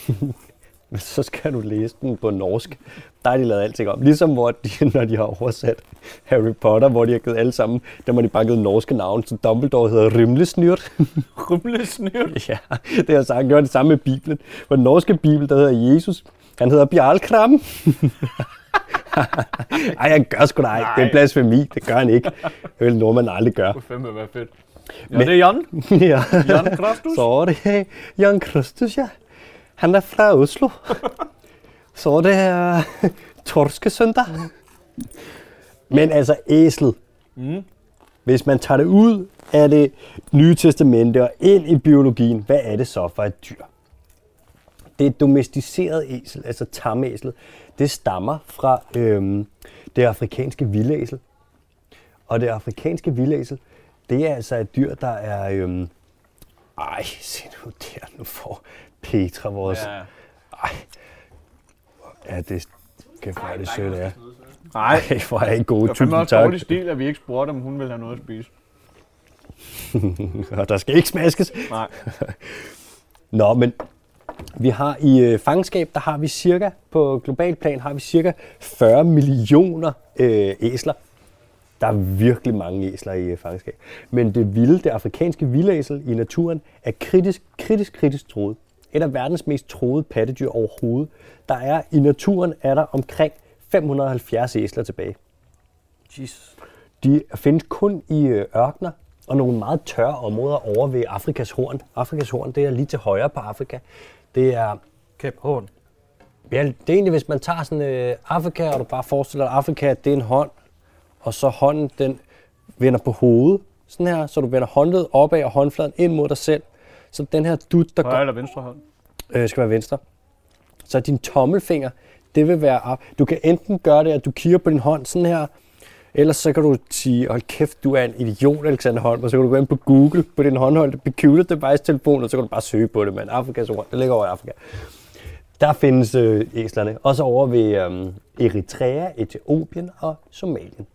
Så skal du læse den på norsk. Der har de lavet alting om. Ligesom hvor de, når de har oversat Harry Potter, hvor de har givet alle sammen, der har de bare givet norske navn. Så Dumbledore hedder Rimlesnyrt. Rumlesnyrt. ja, det har sagt. Var det samme med Bibelen. På den norske Bibel, der hedder Jesus. Han hedder Bjarlkram. Ej, han gør sgu da ikke. Det er blasfemi. Det gør han ikke. Det vil nordmand aldrig gøre. Det fandme være fedt. Ja, Men- det er Jan. ja. Jan Krastus. Så er det Jan Kristus, ja. Han er fra Oslo. Så er det uh, Torskesøndag. Men altså æslet. Mm. Hvis man tager det ud af det nye testamente og ind i biologien, hvad er det så for et dyr? Det er et domesticeret æsel, altså tamæsel. Det stammer fra øhm, det afrikanske vildæsel. Og det afrikanske vildæsel, det er altså et dyr, der er... Øhm, ej, se nu der, nu får Petra vores... Ja. Ej, ja, det kan hvor er det sødt, ja. Nej, Ej, hvor er I gode, det er fandme tusind også tak. dårlig stil, at vi ikke spurgte, om hun ville have noget at spise. Og der skal ikke smaskes. Nej. Nå, men vi har i øh, fangenskab, der har vi cirka, på global plan, har vi cirka 40 millioner øh, æsler. Der er virkelig mange æsler i øh, fangenskab. Men det vilde, det afrikanske vildæsel i naturen, er kritisk, kritisk, kritisk troet. Et af verdens mest troede pattedyr overhovedet. Der er i naturen er der omkring 570 æsler tilbage. Jesus. De findes kun i øh, ørkner og nogle meget tørre områder over ved Afrikas horn. Afrikas horn, det er lige til højre på Afrika. Det er, Kæp Horn. ja, det er egentlig, hvis man tager sådan øh, Afrika, og du bare forestiller dig Afrika, det er en hånd, og så hånden, den vender på hovedet, sådan her, så du vender håndledet opad og håndfladen ind mod dig selv. Så den her dut, der går Højre eller venstre hånd? øh, skal være venstre. Så din tommelfinger, det vil være op. Du kan enten gøre det, at du kigger på din hånd sådan her, ellers så kan du sige, hold kæft, du er en idiot, Alexander Holm, og så kan du gå ind på Google på din håndholdte computer device telefon, og så kan du bare søge på det, men Afrikas ord, det ligger over i Afrika. Der findes øh, æslerne, også over ved øh, Eritrea, Etiopien og Somalien.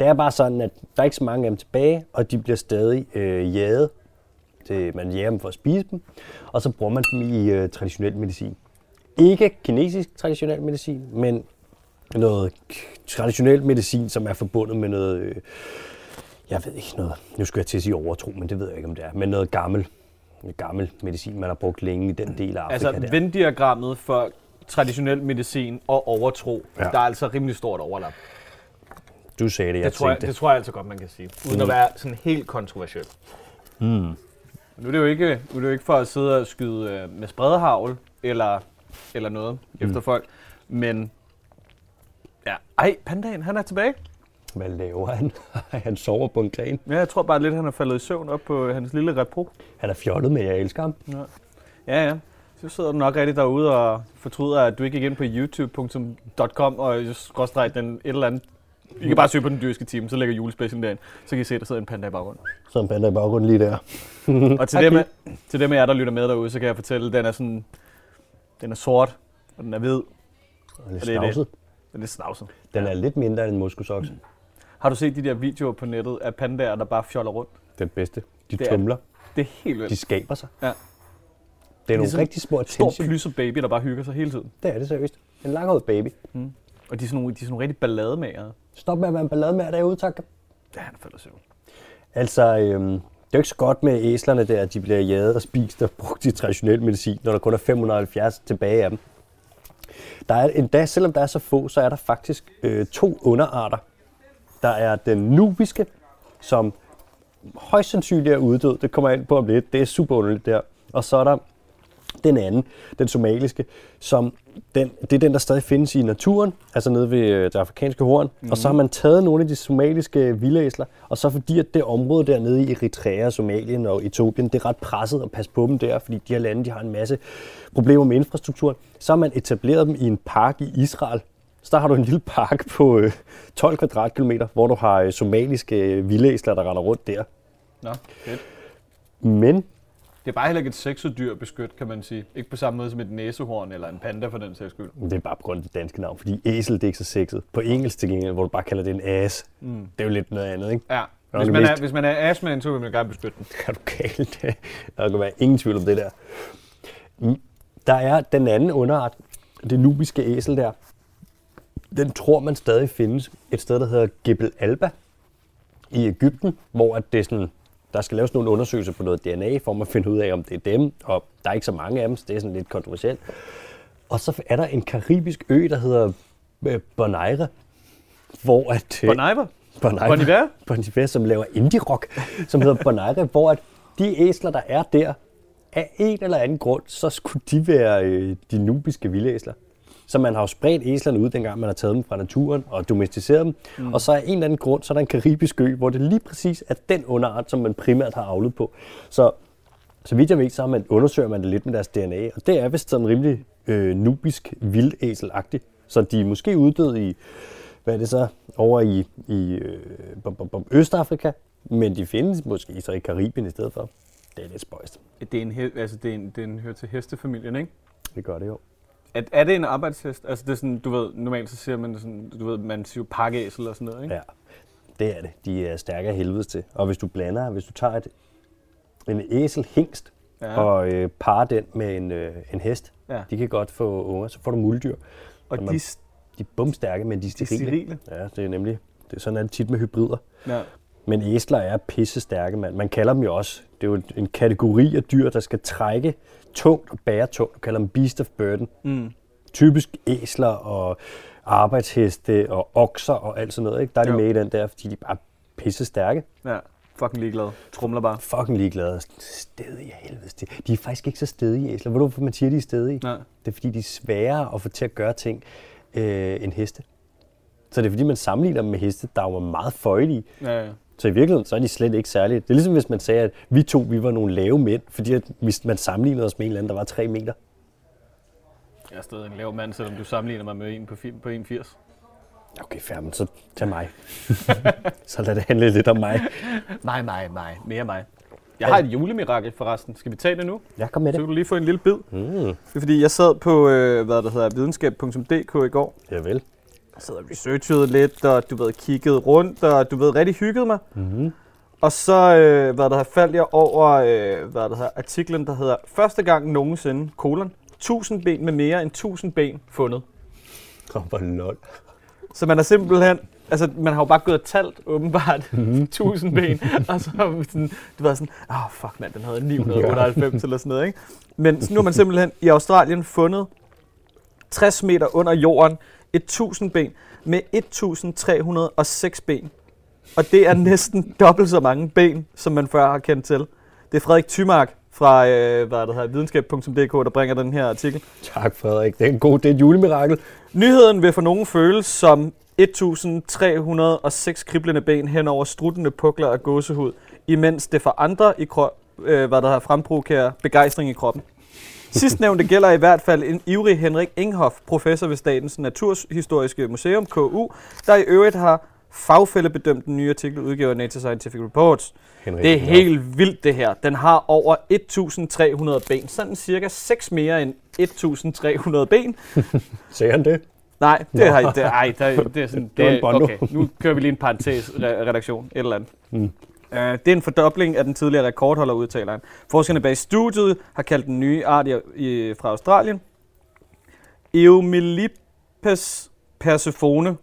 Det er bare sådan, at der er ikke så mange af dem tilbage, og de bliver stadig øh, jaget. Det, man jager dem for at spise dem, og så bruger man dem i øh, traditionel medicin. Ikke kinesisk traditionel medicin, men noget traditionel medicin, som er forbundet med noget, øh, jeg ved ikke noget, nu skulle jeg til at sige overtro, men det ved jeg ikke, om det er, men noget gammel, gammel medicin, man har brugt længe i den del af Afrika Altså. Venn-diagrammet for traditionel medicin og overtro, Ja. der er altså rimelig stort overlap. Du sagde det, jeg Det tror, jeg, tænkte. det tror jeg altså godt, man kan sige. Uden Mm. at være sådan helt kontroversiel. Mm. Nu er det jo ikke, nu er det jo ikke for at sidde og skyde øh, med spredehavl eller, eller noget mm. efter folk, men ja, ej, pandaen, han er tilbage. Hvad laver han? han sover på en gren. Ja, jeg tror bare lidt, han er faldet i søvn op på hans lille repro. Han er fjollet med, jeg elsker ham. Ja, ja. Så sidder du nok rigtig derude og fortryder, at du ikke gik ind på youtube.com og skråstreg den et eller andet. I kan bare søge på den dyrske time, så lægger julespecialen derind. Så kan I se, at der sidder en panda i baggrunden. Så en panda i baggrunden lige der. Og til, dem, af, til dem af jer, der lytter med derude, så kan jeg fortælle, at den er sådan, den er sort, og den er hvid, Og lidt Og det er det. Er lidt snavset. Den er lidt mindre end en moskusokse. Har du set de der videoer på nettet af pandaer, der bare fjoller rundt? Den bedste. De Det er- tumler. Det er helt vildt. De skaber sig. Ja. Det er nogle Ligesom rigtig små Stor attention. plysset baby, der bare hygger sig hele tiden. Det er det seriøst. En langhåret baby. Og de er sådan nogle, de er sådan nogle rigtig ballademagere. Stop med at være en ballade med derude, tak. Ja, han falder i søvn. Altså, øhm, det er jo ikke så godt med æslerne der, at de bliver jaget og spist og brugt i traditionel medicin, når der kun er 570 tilbage af dem. Der er endda, selvom der er så få, så er der faktisk øh, to underarter. Der er den nubiske, som højst sandsynligt er uddød. Det kommer jeg ind på om lidt. Det er super underligt der. Og så er der den anden, den somaliske, som den, det er den, der stadig findes i naturen, altså nede ved øh, det afrikanske horn. Mm. Og så har man taget nogle af de somaliske vildæsler, og så fordi at det område dernede i Eritrea, Somalien og Etiopien, det er ret presset at passe på dem der, fordi de her lande de har en masse problemer med infrastrukturen, så har man etableret dem i en park i Israel. Så der har du en lille park på øh, 12 kvadratkilometer, hvor du har øh, somaliske øh, vildæsler, der render rundt der. Nå, fedt. Men Det er bare heller ikke et sexet dyr beskyt, kan man sige. Ikke på samme måde som et næsehorn eller en panda for den sags skyld. Det er bare på grund af det danske navn, fordi æsel det er ikke så sexet. På engelsk til gengæld, hvor du bare kalder det en ass, mm. det er jo lidt noget andet, ikke? Ja. Hvis man, er, hvis man er asman, så vil man gerne beskytte den. Er du galt? Der kan være ingen tvivl om det der. Mm. Der er den anden underart, det nubiske æsel der. Den tror man stadig findes et sted, der hedder Gebel Alba i Ægypten, hvor at det er sådan, der skal laves nogle undersøgelser på noget DNA, for at finde ud af, om det er dem, og der er ikke så mange af dem, så det er sådan lidt kontroversielt. Og så er der en karibisk ø, der hedder øh, Bonaire, hvor at... øh, Bon Iver? Bon Bon Iver? Bon Iver, som laver indie-rock, som hedder Bonaire, hvor at de æsler, der er der, af en eller anden grund, så skulle de være øh, de nubiske vildæsler. Så man har jo spredt æslerne ud, dengang man har taget dem fra naturen og domesticeret dem. Mm. Og så af en eller anden grund, så er der en karibisk ø, hvor det lige præcis er den underart, som man primært har avlet på. Så så vidt jeg ved, så man, undersøger man det lidt med deres DNA, og det er vist sådan rimelig øh, nubisk vildæselagtigt. Så de er måske uddøde i, hvad er det så, over i, i øh, Østafrika, men de findes måske så i Karibien i stedet for. Det er lidt spøjst. Det er en, altså det er en, det er en hører til hestefamilien, ikke? Det gør det jo. Er, er det en arbejdshest? Altså det er sådan, du ved, normalt så siger man det sådan, du ved, man siger pakkeæsel og sådan noget, ikke? Ja, det er det. De er stærke af helvedes til. Og hvis du blander, hvis du tager et, en æsel hængst Ja. og øh, parer den med en, øh, en hest, Ja. de kan godt få unger, så får du muldyr. Og de, man- s- De er bumstærke, men de er de er sterile. sterile. Ja, det er nemlig, det er sådan er det tit med hybrider. Ja. Men æsler er pisse stærke, mand. Man kalder dem jo også, det er jo en kategori af dyr, der skal trække tungt og bære tungt. Du kalder dem beast of burden. Mm. Typisk æsler og arbejdsheste og okser og alt sådan noget. Ikke? Der er de Jo. med i den der, fordi de bare pisse stærke. ja. Fucking ligeglad. Trumler bare. Fucking ligeglade. Stedige helvede. De er faktisk ikke så stedige æsler. Ved du, hvorfor man siger, de er stedige? Nej. Det er, fordi de er sværere at få til at gøre ting øh, end heste. Så det er, fordi man sammenligner dem med heste, der var meget føjelige. Ja, ja. Så i virkeligheden, så er de slet ikke særlige. Det er ligesom hvis man sagde, at vi to, vi var nogle lave mænd, fordi at hvis man sammenlignede os med en eller anden, der var 3 meter. Jeg er stadig en lav mand, selvom du sammenligner mig med en på, på 1,80. Okay, fair, men så tag mig. så lad det handle lidt om mig. Mig, mig, mig. Mere mig. Jeg har et julemirakel forresten. Skal vi tage det nu? Jeg kom med Så det. kan du lige få en lille bid. Mm, Det er fordi, jeg sad på øh, hvad der hedder, videnskab.dk i går. ja vel. Sad og researchede lidt, og du ved, kiggede rundt, og du ved, rigtig hyggede mig. Mm-hmm. Og så øh, hvad der hedder, faldt jeg over øh, hvad der hedder, artiklen, der hedder Første gang nogensinde, kolon, 1000 ben med mere end 1000 ben fundet. Oh, hvor lol. Så man er simpelthen, altså man har jo bare gået og talt åbenbart 1000 ben, og så sådan, du ved sådan, åh oh, fuck mand, den havde 998 eller sådan noget, ikke? Men så nu har man simpelthen i Australien fundet 60 meter under jorden, 1000 ben med 1306 ben. Og det er næsten dobbelt så mange ben, som man før har kendt til. Det er Frederik Thymark fra øh, hvad det hedder, videnskab.dk, der bringer den her artikel. Tak, Frederik. Det er en god, det er et julemirakel. Nyheden vil for nogen føles som 1306 kriblende ben hen over struttende pukler af gåsehud, imens det for andre i krop, øh, hvad der har fremprovokerer begejstring i kroppen. Sidstnævnte gælder i hvert fald en ivrig Henrik Inghoff, professor ved Statens Naturhistoriske Museum, KU, der i øvrigt har fagfællebedømt den nye artikel udgivet af Nature Scientific Reports. Henrik. Det er helt vildt det her. Den har over 1300 ben, sådan cirka 6 mere end 1300 ben. Sagde han det? Nej, det har det, ej, det, det er sådan, Det det, okay, nu kører vi lige en parentes re- redaktion, et eller andet. Mm. Uh, det er en fordobling af den tidligere rekordholder, udtaler han. Forskerne bag studiet har kaldt den nye art i, i, fra Australien Eumillipes persephone.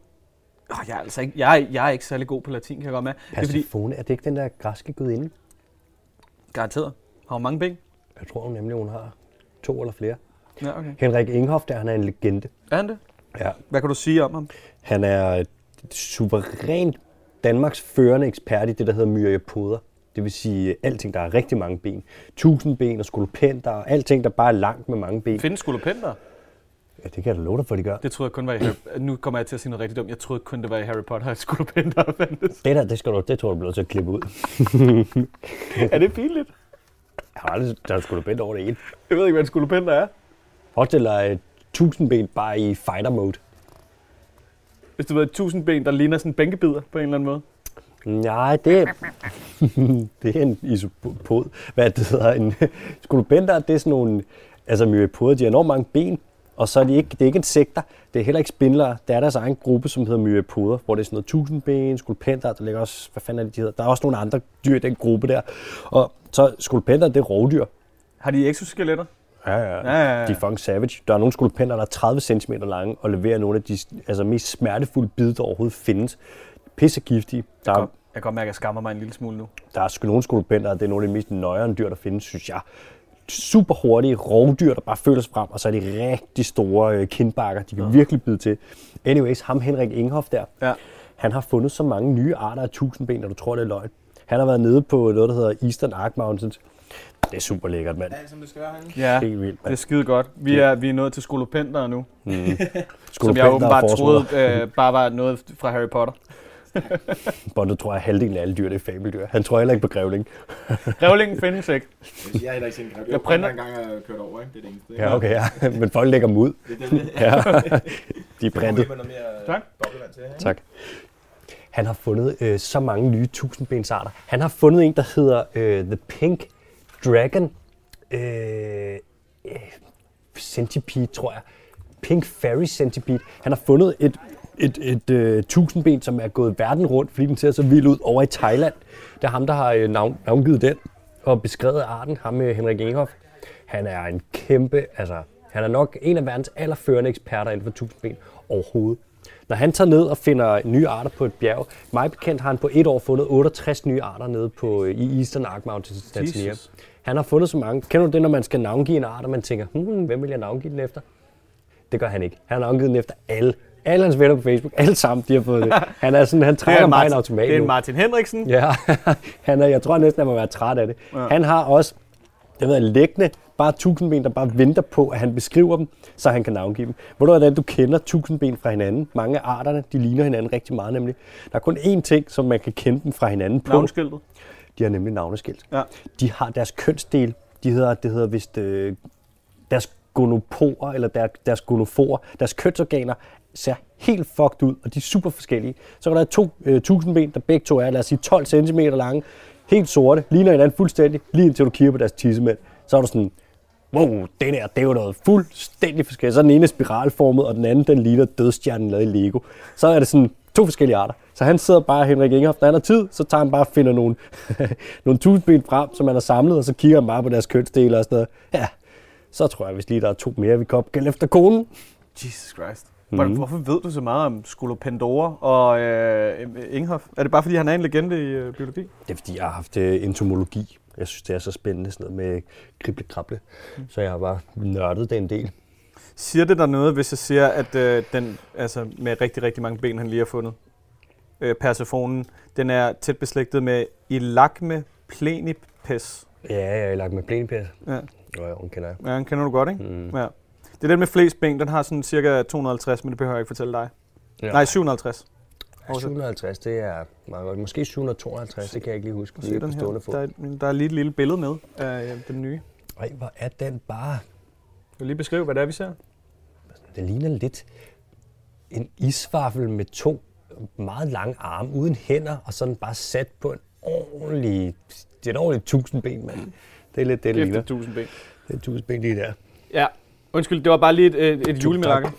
Oh, jeg, er altså ikke, jeg, er, jeg er ikke særlig god på latin, kan jeg godt med. Det er fordi, Persefone, er det ikke den der græske gudinde? garanteret, har hun mange ben? Jeg tror nemlig, hun har to eller flere. Ja, okay. Henrik Inghoff, der han er en legende. Er han det? Ja. Hvad kan du sige om ham? Han er et suverænt Danmarks førende ekspert i det, der hedder myriapoder. Det vil sige alting, der har rigtig mange ben. Tusind ben og skolopenter og alting, der bare er langt med mange ben. Findes skolopenter? Ja, det kan jeg da love dig for, de gør. Det troede jeg kun var i Harry... Nu kommer jeg til at sige noget rigtig dumt. Jeg troede kun, det var i Harry Potter, at skolopenter fandtes. Det der, det, skal du, det tror jeg, du bliver til at klippe ud. er det pinligt? Jeg har aldrig der er skolopenter over det ene. Jeg ved ikke, hvad en skolopenter er. Forestil dig et tusind ben bare i fighter mode. Hvis du ved, et tusind ben, der ligner sådan en bænkebider på en eller anden måde. Nej, det er, det er en isopod. Hvad det hedder, en skolopenter, det er sådan nogle, altså myriapoder, de har enormt mange ben, og så er de ikke, det er ikke insekter, det er heller ikke spindlere. Der er deres egen gruppe, som hedder myriapoder, hvor det er sådan noget tusindben, skolopenter, der ligger også, hvad fanden er det, de hedder? Der er også nogle andre dyr i den gruppe der. Og så skolopenter, det er rovdyr. Har de exoskeletter? Ja, ja, Ja, ja, ja. De er fucking savage. Der er nogle skolopenter, der er 30 cm lange og leverer nogle af de altså, mest smertefulde bid, der overhovedet findes. Pisse giftige. Der Jeg kan, jeg kan godt mærke, at jeg skammer mig en lille smule nu. der er sgu nogle skolopenter, og det er nogle af de mest nøjere dyr, der findes, synes jeg. Super hurtige rovdyr, der bare føler sig frem, og så er de rigtig store øh, kindbakker. De kan virkelig bide til. Anyways, ham Henrik Inghoff der, Ja. han har fundet så mange nye arter af tusindben, og du tror, det er løgn. Han har været nede på noget, der hedder Eastern Arc Mountains. Det er super lækkert, mand. Alt som det skal være herinde. Ja, Helt vildt, det er mand. skide godt. Vi er, vi er nået til skolopenter nu, som jeg åbenbart troede øh, bare var noget fra Harry Potter. Bondo tror jeg, at halvdelen af alle dyr det er fabeldyr. Han tror heller ikke på grævling. Revlingen findes ikke. Jeg har heller ikke set en græb. Jeg printer- en gang, jeg har kørt over, ikke? Det er det eneste. ikke? Ja, okay, ja. Men folk lægger dem ud. Det er det. Ja. De er printet. mere Tak. til. ikke? Tak. Han har fundet øh, så mange nye tusindbensarter. Han har fundet en, der hedder øh, The Pink Dragon øh, øh, Centipede, tror jeg. Pink Fairy Centipede. Han har fundet et, et, et øh, tusindben, som er gået verden rundt, fordi den ser så vild ud over i Thailand. Det er ham, der har øh, navn, navngivet den og beskrevet arten, ham med Henrik Inghoff. Han er en kæmpe, altså han er nok en af verdens allerførende eksperter inden for tusindben overhovedet. Når han tager ned og finder nye arter på et bjerg, mig bekendt har han på et år fundet 68 nye arter nede på, øh, i Eastern Arc Mountains i Tanzania. Jesus. Han har fundet så mange. Kender du det, når man skal navngive en art, og man tænker, hmm, hvem vil jeg navngive den efter? Det gør han ikke. Han har navngivet den efter alle. Alle hans venner på Facebook, alle sammen, de har fået det. Han er sådan, han er, trækker mig en automat det er en Martin Henriksen. Ja, han er, jeg tror næsten, han må være træt af det. Ja. Han har også, det ved jeg, liggende, bare tusindben, der bare venter på, at han beskriver dem, så han kan navngive dem. Hvor du hvordan du kender tusindben fra hinanden? Mange af arterne, de ligner hinanden rigtig meget nemlig. Der er kun én ting, som man kan kende dem fra hinanden på. Navnskiltet. De har nemlig navneskilt. Ja. De har deres kønsdel, de hedder, det hedder vist øh, deres gonoporer, eller der, deres gonoforer, deres kønsorganer ser helt fucked ud, og de er super forskellige. Så kan der to øh, tusindben, der begge to er, lad os sige, 12 cm lange, helt sorte, ligner hinanden fuldstændig, lige indtil du kigger på deres tissemænd. Så er du sådan, wow, det der, det er jo noget fuldstændig forskelligt. Så er den ene spiralformet, og den anden, den ligner dødstjernen lavet i Lego. Så er det sådan to forskellige arter. Så han sidder bare, Henrik Inghoff, når han har tid, så tager han bare og finder nogle, nogle tusindben frem, som han har samlet, og så kigger han bare på deres kønsdele og sådan noget. Ja, så tror jeg, hvis lige der er to mere, vi kan opgælde efter konen. Jesus Christ. Mm. Hvorfor ved du så meget om Skolopendora og øh, Inghoff? Er det bare, fordi han er en legende i øh, biologi? Det er fordi, jeg har haft øh, entomologi. Jeg synes, det er så spændende, sådan noget med krible-krable. Mm. Så jeg har bare nørdet det en del. Siger det der noget, hvis jeg siger, at øh, den, altså med rigtig, rigtig mange ben, han lige har fundet, øh, Persefonen, den er tæt beslægtet med Ilacme plenipes. Ja, lagt med plænepæs. Ja. Jo, jo, den kender jeg. ja, den kender du godt, ikke? Mm. Ja. Det er den med flest ben, den har sådan cirka 250, men det behøver jeg ikke fortælle dig. Ja. Nej, 750. Ja, 750, det er meget godt. Måske 752, det kan jeg ikke lige huske. Lige den her. Der er, der er lige et lille billede med af øh, den nye. Ej, hvor er den bare... Vil lige beskrive, hvad det er, vi ser. Det ligner lidt en isvaffel med to meget lange arme uden hænder, og sådan bare sat på en ordentlig... Det er et ordentligt tusindben, mand. Det er lidt det, det ligner. 1000 ben. Det er tusindben lige der. Ja, undskyld, det var bare lige et, et, et julemærke. tak.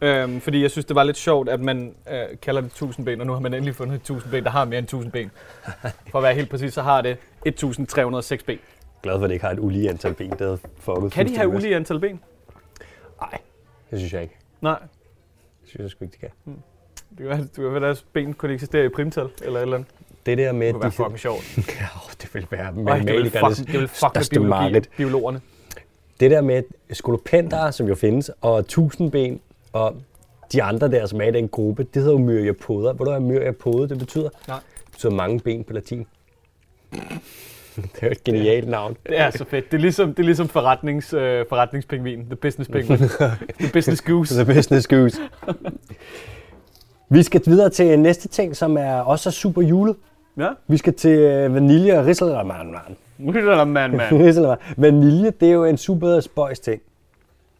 Øhm, fordi jeg synes, det var lidt sjovt, at man øh, kalder det 1000 ben, og nu har man endelig fundet et 1000 ben, der har mere end 1000 ben. For at være helt præcis, så har det 1306 ben. Glad for, at det ikke har et ulige antal ben, der er fucket Kan de have ulige antal ben? Nej, det synes jeg ikke. Nej. Det synes jeg sgu ikke, de kan. Det kan være, det kan være, at deres ben kunne eksistere i primtal, eller et eller andet. Det der med, Det kunne være de, fucking sjovt. ja, det vil være det matematikernes fuck, det vil fuck største biologi, biologerne. Det der med skolopendere, som jo findes, og tusindben, og de andre der, som er i den gruppe, det hedder jo myriapoder. Ved du, hvad myriapode det betyder? Nej. Det betyder mange ben på latin. Det er jo et genialt navn. Det er så fedt. Det er ligesom, det er ligesom forretnings, øh, forretningspingvin. The business penguin. The business goose. The business goose. Vi skal videre til næste ting, som er også er super julet. Ja. Vi skal til øh, vanilje og risalemang. Lytter man. Vanilje, det er jo en super spøjs ting.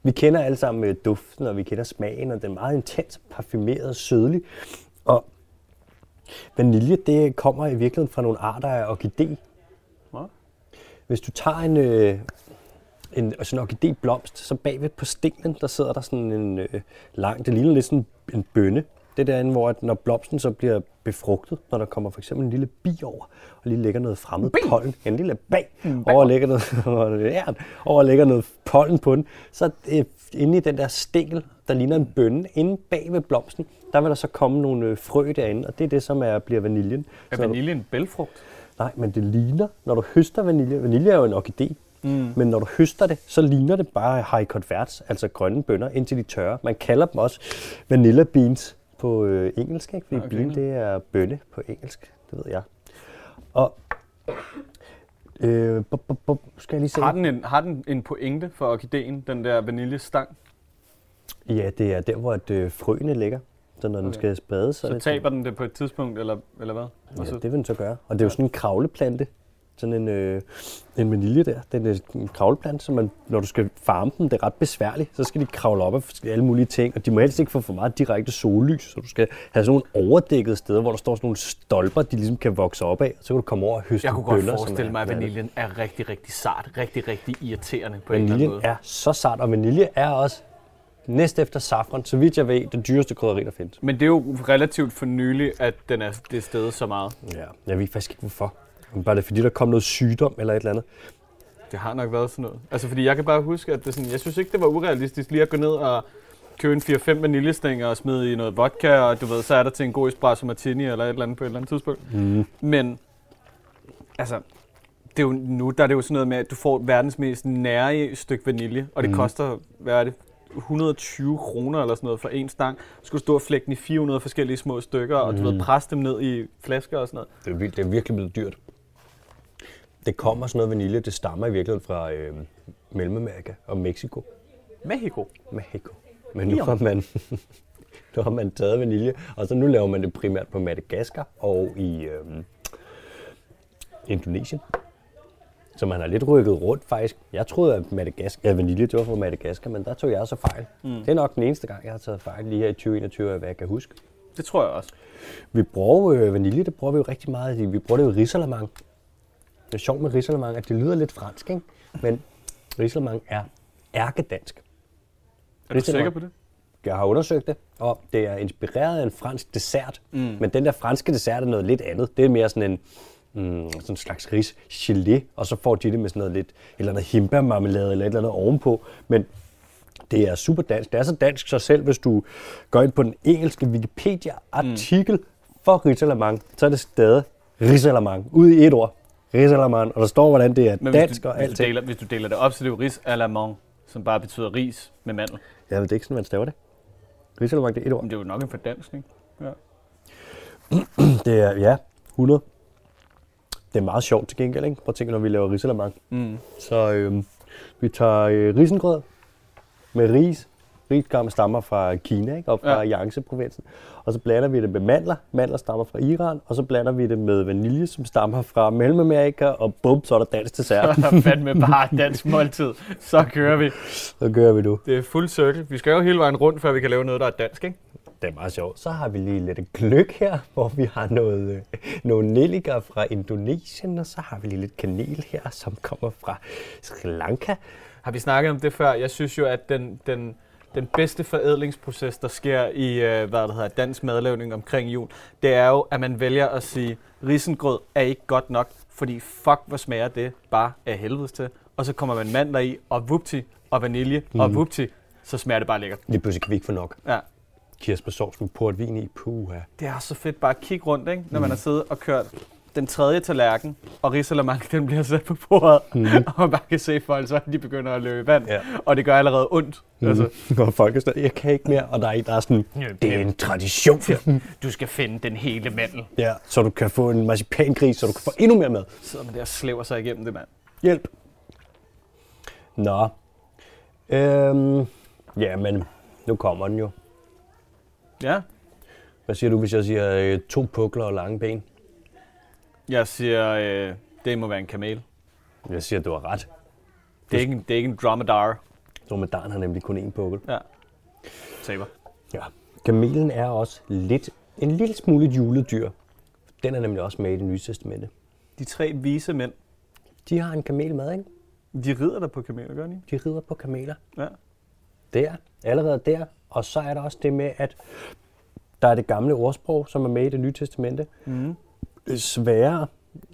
Vi kender alle sammen øh, duften, og vi kender smagen, og den er meget intens, parfumeret, sødlig. Og vanilje, det kommer i virkeligheden fra nogle arter af orkidé. Hvis du tager en, øh, en sådan en orkidéblomst, så bagved på stenen, der sidder der sådan en øh, lang, det ligner lidt sådan en bønne. Det er derinde, hvor at når blomsten så bliver befrugtet, når der kommer for eksempel en lille bi over, og lige lægger noget fremmed pollen, en lille bag, over og lægger noget, ja, over lægger noget pollen på den, så øh, inde i den der stingel, der ligner en bønne, inde bag ved blomsten, der vil der så komme nogle øh, frø derinde, og det er det, som er, bliver vaniljen. Er Så- vanilje en bælfrugt? Nej, men det ligner, når du høster vanilje, vanilje er jo en orkidé, mm. men når du høster det, så ligner det bare high converts, altså grønne bønner, indtil de tørrer. Man kalder dem også vanilla beans på øh, engelsk, ikke? fordi Okay. bean det er bønne på engelsk, det ved jeg. Og øh, bup, bup, bup, skal jeg lige se. Har den, en, har den en pointe for orkideen, den der vaniljestang? Ja, det er der, hvor at, øh, frøene ligger. Så når den Okay. skal spredes, så, er Så det taber den det på et tidspunkt, eller, eller hvad? Og Ja, så, det vil den så gøre. Og det er jo sådan en kravleplante. Sådan en, øh, en vanilje der. Den er en kravleplante, så man, når du skal farme dem, det er ret besværligt. Så skal de kravle op af forskellige- alle mulige ting. Og de må helst ikke få for meget direkte sollys. Så du skal have sådan nogle overdækkede steder, hvor der står sådan nogle stolper, de ligesom kan vokse op af. Så kan du komme over og høste jeg kunne godt som forestille mig, at det? vaniljen er rigtig, rigtig sart. Rigtig, rigtig irriterende på en eller anden Vaniljen måde. er så sart, og vanilje er også næst efter safran, så vidt jeg ved, det dyreste krydderi, der findes. Men det er jo relativt for nylig, at den er det sted så meget. Ja, jeg ved faktisk ikke, hvorfor. Men Bare det fordi, der kom noget sygdom eller et eller andet. Det har nok været sådan noget. Altså, fordi jeg kan bare huske, at det sådan, jeg synes ikke, det var urealistisk lige at gå ned og købe en 4-5 vaniljestænger og smide i noget vodka, og du ved, så er der til en god espresso martini eller et eller andet på et eller andet tidspunkt. Mm. Men, altså, det er jo nu, der er det jo sådan noget med, at du får verdens mest nære stykke vanilje, og det mm. koster, hvad er det, 120 kroner eller sådan noget for en stang. Så skal du stå og flække den i 400 forskellige små stykker, og du ved, Mhm. presse dem ned i flasker og sådan noget. Det er, vildt, det er virkelig blevet dyrt. Det kommer sådan noget vanilje, det stammer i virkeligheden fra øh, Mellemamerika og Mexico. Mexico. Mexico. Men nu har man, nu har man taget vanilje, og så nu laver man det primært på Madagaskar og i øh, Indonesien. Så man har lidt rykket rundt faktisk. Jeg troede, at Madagaskar, ja, vanilje det var fra Madagaskar, men der tog jeg så fejl. Mm. Det er nok den eneste gang, jeg har taget fejl lige her i 2021, hvad jeg kan huske. Det tror jeg også. Vi bruger øh, vanilje, det bruger vi jo rigtig meget. Vi bruger det jo i risalamang. Det er sjovt med risalamang, at det lyder lidt fransk, ikke? Men risalamang er ærkedansk. Er du er sikker på det? Jeg har undersøgt det, og det er inspireret af en fransk dessert. Mm. Men den der franske dessert er noget lidt andet. Det er mere sådan en mm, sådan en slags ris gelé, og så får de det med sådan noget lidt, eller noget himbærmarmelade eller et eller andet ovenpå. Men det er super dansk. Det er så dansk, så selv hvis du går ind på den engelske Wikipedia-artikel mm. for risalamang, så er det stadig risalamang, ude i et ord. Risalamang, og der står, hvordan det er Men dansk du, og alt deler, hvis du deler det op, så er det jo ris à la mong, som bare betyder ris med mandel. Ja, men det er ikke sådan, man staver det. Risalamang, det er et ord. Men det er jo nok en fordanskning. Ja. Det er, ja, 100. Det er meget sjovt til gengæld, ikke? Prøv at tænke, når vi laver risalamang. Mm. Så øhm, vi tager øh, risengrød med ris. Risgarm stammer fra Kina, ikke? Op fra Ja. Yangtze-provinsen. Og så blander vi det med mandler. Mandler stammer fra Iran. Og så blander vi det med vanilje, som stammer fra Mellemamerika. Og bum, så er der dansk dessert. Så er fandme bare dansk måltid. Så kører vi. så gør vi nu. Det er fuld cirkel. Vi skal jo hele vejen rundt, før vi kan lave noget, der er dansk, ikke? Det er meget sjovt. Så har vi lige lidt gløk her, hvor vi har noget, øh, nogle nelliker fra Indonesien. Og så har vi lige lidt kanel her, som kommer fra Sri Lanka. Har vi snakket om det før? Jeg synes jo, at den, den, den bedste forædlingsproces, der sker i øh, hvad det hedder, dansk madlavning omkring jul, det er jo, at man vælger at sige, risengrød er ikke godt nok, fordi fuck, hvor smager det bare af helvedes til. Og så kommer man mandler i, og vupti, og vanilje, mm. og vupti, så smager det bare lækkert. Lige pludselig kan vi ikke få nok. Ja. Kirsebærsovs med portvin i. Puha. Det er så fedt bare at kigge rundt, ikke? når man har siddet og kørt den tredje tallerken, og risalamande, den bliver sat på bordet, mm. og man bare kan se folk, så de begynder at løbe vand, Ja. og det gør allerede ondt. Mm. Altså, Og folk er stadig, jeg kan ikke mere, og der er en, der er sådan, det er en tradition. du skal finde den hele mandel. Ja, så du kan få en marcipangris, så du kan få endnu mere mad. Sidder man der og slæver sig igennem det, mand. Hjælp. Nå. Øhm, ja, men nu kommer den jo. Ja, Hvad siger du, hvis jeg siger øh, to pukler og lange ben? jeg siger, øh, det må være en kamel. Jeg siger, du har ret. Det er ikke, en- det er ikke en dromedar. Dromedaren har nemlig kun én pukkel. Ja. Saber. Ja. Kamelen er også lidt, en lille smule et juledyr. Den er nemlig også med i det nye testamente. De tre vise mænd, De har en kamel med, ikke? de rider der på kameler, gør de? ikke? De rider på kameler. Ja. Der, allerede der. Og så er der også det med, at der er det gamle ordsprog, som er med i det nye testamente. Mm. Det er sværere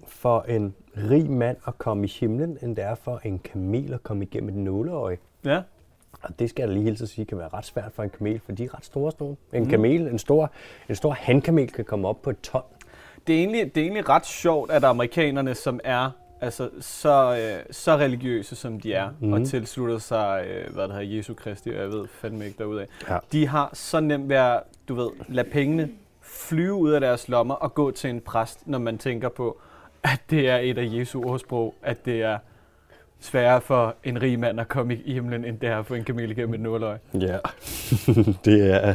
for en rig mand at komme i himlen, end det er for en kamel at komme igennem et nåleøje. Ja. Og det skal jeg lige hilse at sige, kan være ret svært for en kamel, for de er ret store nogle. En kamel, en stor, en stor hankamel kan komme op på et ton. Det er, egentlig, det er egentlig ret sjovt, at amerikanerne, som er altså, så, øh, så religiøse, som de er, mm. og tilslutter sig, øh, hvad det hedder, Jesu Kristi, og jeg ved fandme ikke derudaf, Ja. de har så nemt ved at, du ved, lade pengene flyve ud af deres lommer og gå til en præst, når man tænker på, at det er et af Jesu ordsprog, at det er sværere for en rig mand at komme i himlen, end det er for en kamel igennem et nåløg. Ja, det er...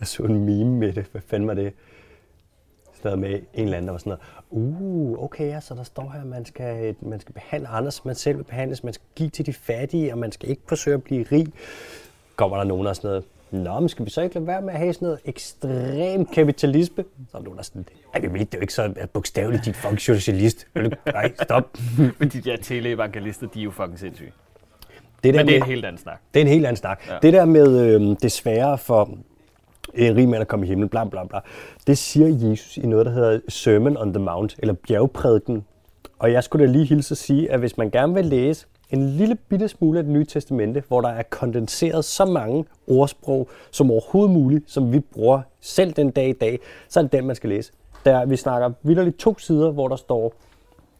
Jeg så en meme med det. Hvad fanden var det? Sådan noget med en eller anden, der var sådan noget. Uh, okay, ja, så der står her, at man skal, man skal behandle andre, man selv vil behandles. Man skal give til de fattige, og man skal ikke forsøge at blive rig. Kommer der nogen og sådan noget. Nå, men skal vi så ikke lade være med at have sådan noget ekstrem kapitalisme? Så er der nogen, der er sådan, Ej, det er jo ikke så bogstaveligt, dit fucking socialist. Nej, stop. Men de der teleevangelister, de er jo fucking sindssyge. Det der Men det er med- en helt anden snak. Det er en helt anden snak. Ja. Det der med øh, det sværere for en rig mand at komme i himlen, bla bla bla, det siger Jesus i noget, der hedder Sermon on the Mount, eller bjergprædiken. Og jeg skulle da lige hilse at sige, at hvis man gerne vil læse en lille bitte smule af det nye testamente, hvor der er kondenseret så mange ordsprog som overhovedet muligt, som vi bruger selv den dag i dag, så er det den, man skal læse. Der, vi snakker vildt to sider, hvor der står,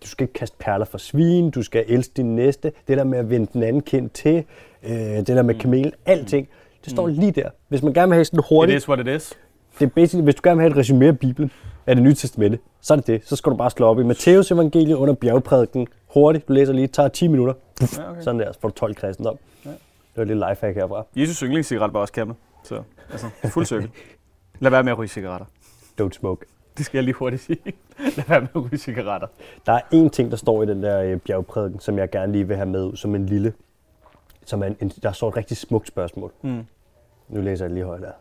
du skal ikke kaste perler for svin, du skal elske din næste, det der med at vende den anden kind til, øh, det der med kamelen, alting. Det står lige der. Hvis man gerne vil have sådan It hurtigt, is what it is. det er basically, hvis du gerne vil have et resumé af Bibelen, af det nye testamente, så er det det. Så skal du bare slå op i Matteus evangeliet under bjergprædiken. Hurtigt, du læser lige, tager 10 minutter. Puff, Ja, okay. Sådan der, så får du 12 kristendom. Ja. Det var et lille lifehack herfra. Jesus yndlingscigaret var også camel. Så altså, fuld cykel. Lad være med at ryge cigaretter. Don't smoke. Det skal jeg lige hurtigt sige. Lad være med at ryge cigaretter. Der er én ting, der står i den der øh, bjergprædiken, som jeg gerne lige vil have med som en lille, som er en, der står et rigtig smukt spørgsmål. Mm. Nu læser jeg lige højt der.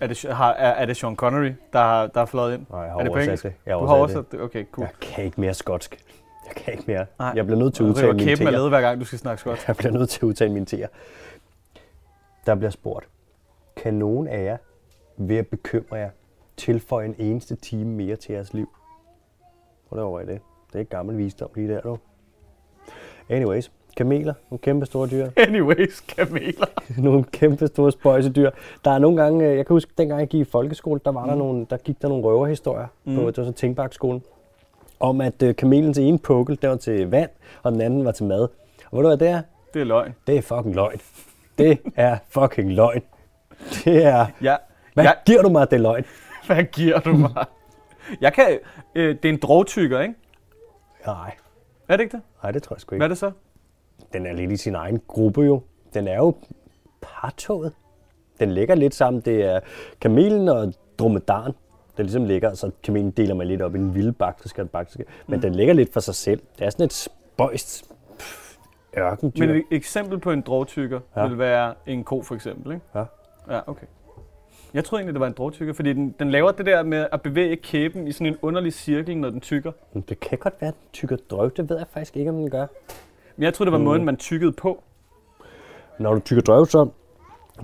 Er det, har, er, er det Sean Connery, der har, der har fløjet ind? Nej, jeg har er det oversat det. Jeg Du har oversat det? Okay, cool. Jeg kan ikke mere skotsk. Jeg kan ikke mere. Nej. Jeg bliver nødt til at udtale mine teer. led, hver gang du skal snakke skotsk. Jeg bliver nødt til at udtale mine teer. Der bliver spurgt, kan nogen af jer ved at bekymre jer tilføje en eneste time mere til jeres liv? Hvor over i det? Det er ikke gammel visdom lige der, du. Anyways, kameler, nogle kæmpe store dyr. Anyways, kameler. nogle kæmpe store spøjsedyr. Der er nogle gange, øh, jeg kan huske, dengang jeg gik i folkeskole, der, var der, nogle, der gik der nogle røverhistorier mm. på, det var så Tingbakskolen, om at øh, kamelens ene pukkel, der var til vand, og den anden var til mad. Og ved du hvad det er? Det er løgn. Det er fucking løgn. Det er fucking løgn. Det er... Ja, Hvad ja. giver du mig, det løgn? hvad giver du mig? Jeg kan, øh, det er en drogtykker, ikke? Nej, Er det ikke det? nej, det tror jeg sgu Hvad ikke. er det så? Den er lidt i sin egen gruppe jo. Den er jo partoget. Den ligger lidt sammen. Det er kamelen og dromedaren, der ligesom ligger. Så kamelen deler man lidt op i en bakteriske og bakteriske. Men Mm. den ligger lidt for sig selv. Det er sådan et spøjst ørkendyr. Men et eksempel på en drogtykker ja. Vil være en ko for eksempel, ikke? Ja. Ja, okay. Jeg troede egentlig, det var en drogtykker, fordi den, den laver det der med at bevæge kæben i sådan en underlig cirkel, når den tykker. Det kan godt være, at den tykker drøv. Det ved jeg faktisk ikke, om den gør. Men jeg troede, det var Mm. måden, man tykkede på. Når du tykker drøv, så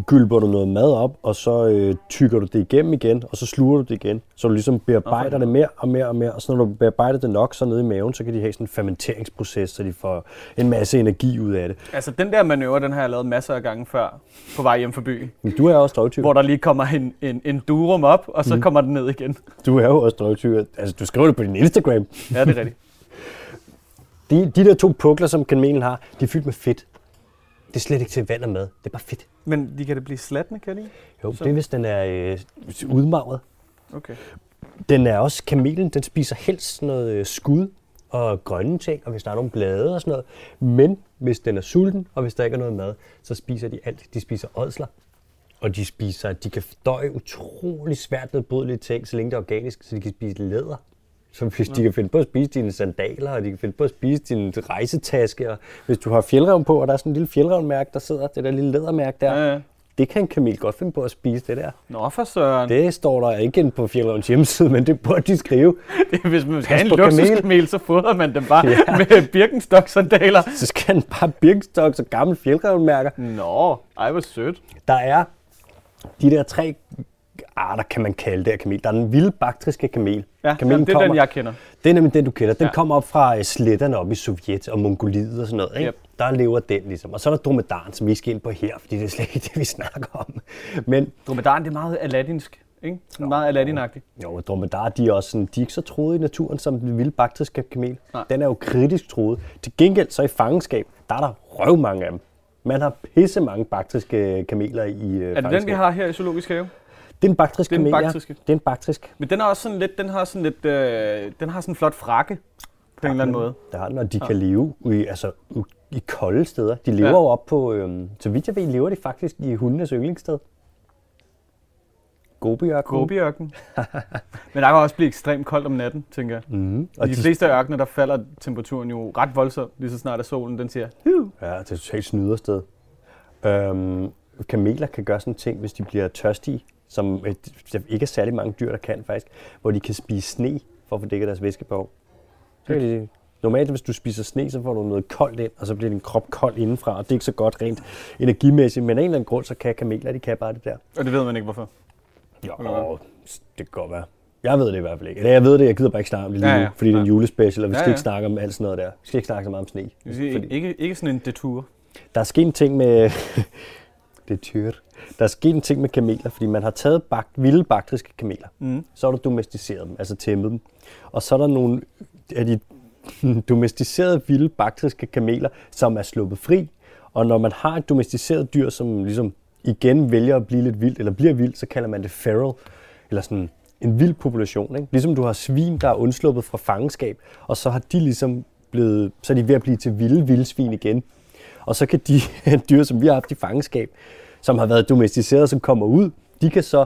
gylper du noget mad op, og så øh, tykker du det igennem igen, og så sluger du det igen. Så du ligesom bearbejder Okay. det mere og mere og mere, og så når du bearbejder det nok, så nede i maven, så kan de have sådan en fermenteringsproces, så de får en masse energi ud af det. Altså, den der manøvre, den har jeg lavet masser af gange før på vej hjem fra byen. Men du er også drøvtyv. Hvor der lige kommer en, en, en durum op, og så mm. kommer den ned igen. Du er jo også drøvtyv. Altså, du skriver det på din Instagram. Ja, det er rigtigt. De, de der to pukler, som kanelen har, de er fyldt med fedt. Det er slet ikke til vand og mad. Det er bare fedt. Men de kan det blive slatne, kan de? Jo, Så- det er hvis den er øh, udmagret. Okay. Den er også, kamelen, den spiser helst sådan noget øh, skud og grønne ting, og hvis der er nogle blade og sådan noget. Men hvis den er sulten, og hvis der ikke er noget mad, så spiser de alt. De spiser ådsler, og de spiser, de kan fordøje utrolig svært nedbrydelige ting, så længe det er organisk, så de kan spise læder. Så hvis de kan finde på at spise dine sandaler, og de kan finde på at spise din rejsetaske, og hvis du har fjeldrevn på, og der er sådan en lille fjeldrevnmærke, der sidder, det der lille lædermærke der, Ja, ja. det kan en kamel godt finde på at spise, det der. Nå, for søren. Det står der ikke på Fjeldrevns hjemmeside, men det burde de skrive. Hvis man skal have en luksuskamel, så fodrer man dem bare Ja. ja. med Birkenstock-sandaler. Så skal den bare Birkenstocks og gamle fjeldrevmærker. Nå, ej, hvor sødt. Der er de der tre arter, kan man kalde det af kamel. Der er den vilde baktriske kamel. Ja, Kamelen jamen, det er kommer, den, jeg kender. det er nemlig den, du kender. Den ja. Kommer op fra øh, sletterne op i Sovjet og Mongoliet og sådan noget. Ikke? Yep. Der lever den ligesom. Og så er der dromedaren, som vi ikke skal ind på her, fordi det er slet ikke det, vi snakker om. Men Dromedaren, det er meget aladdinsk. Ikke? Sådan meget aladdinagtigt. Jo, dromedar, de er også sådan, de er ikke så troede i naturen som den vilde baktriske kamel. Nej. Den er jo kritisk troet. Til gengæld så i fangenskab, der er der røv mange af dem. Man har pisse mange baktriske kameler i øh, Er det den, vi har her i Zoologisk Have? Det er en baktrisk Det er den kamel, baktriske. ja. Det er en baktrisk. Men den er også sådan lidt, den har sådan lidt, øh, den har sådan en flot frakke på en eller anden måde. Der har den, og de kan leve i, altså, i kolde steder. De lever Ja. jo op på, øhm, så vidt jeg ved, lever de faktisk i hundenes yndlingssted. Gobiørken. Gobiørken. Men der kan også blive ekstremt koldt om natten, tænker jeg. Mm. Og I de fleste af ørkener, der falder temperaturen jo ret voldsomt, lige så snart at solen den siger, Hiu. Ja, det er totalt snydersted. Øhm, kameler kan gøre sådan en ting, hvis de bliver tørstige, som øh, der ikke er særlig mange dyr, der kan faktisk, hvor de kan spise sne for at få dækket deres væskebehov. Så kan de, normalt, hvis du spiser sne, så får du noget koldt ind, og så bliver din krop kold indenfra, og det er ikke så godt rent energimæssigt, men af en eller anden grund, så kan kameler, de kan bare det der. Og det ved man ikke, hvorfor. Jo, det kan godt være. Jeg ved det i hvert fald ikke. Eller jeg ved det, jeg gider bare ikke snakke om det lige Ja, nu, ja. fordi det er en Ja. julespecial, og vi Ja, skal ja. ikke snakke om alt sådan noget der. Vi skal ikke snakke så meget om sne. Fordi- ikke, ikke sådan en detur. Der er sket en ting med... det er tyrt. Der er sket en ting med kameler, fordi man har taget bak, vilde baktriske kameler. Mm. Så har du domesticeret dem, altså tæmmet dem. Og så er der nogle af de domesticerede vilde baktriske kameler, som er sluppet fri. Og når man har et domesticeret dyr, som ligesom igen vælger at blive lidt vildt, eller bliver vildt, så kalder man det feral, eller sådan en vild population. Ikke? Ligesom du har svin, der er undsluppet fra fangenskab, og så har de ligesom blevet, så er de ved at blive til vilde vildsvin igen. Og så kan de dyr, som vi har haft i fangenskab, som har været domesticeret, som kommer ud, de kan så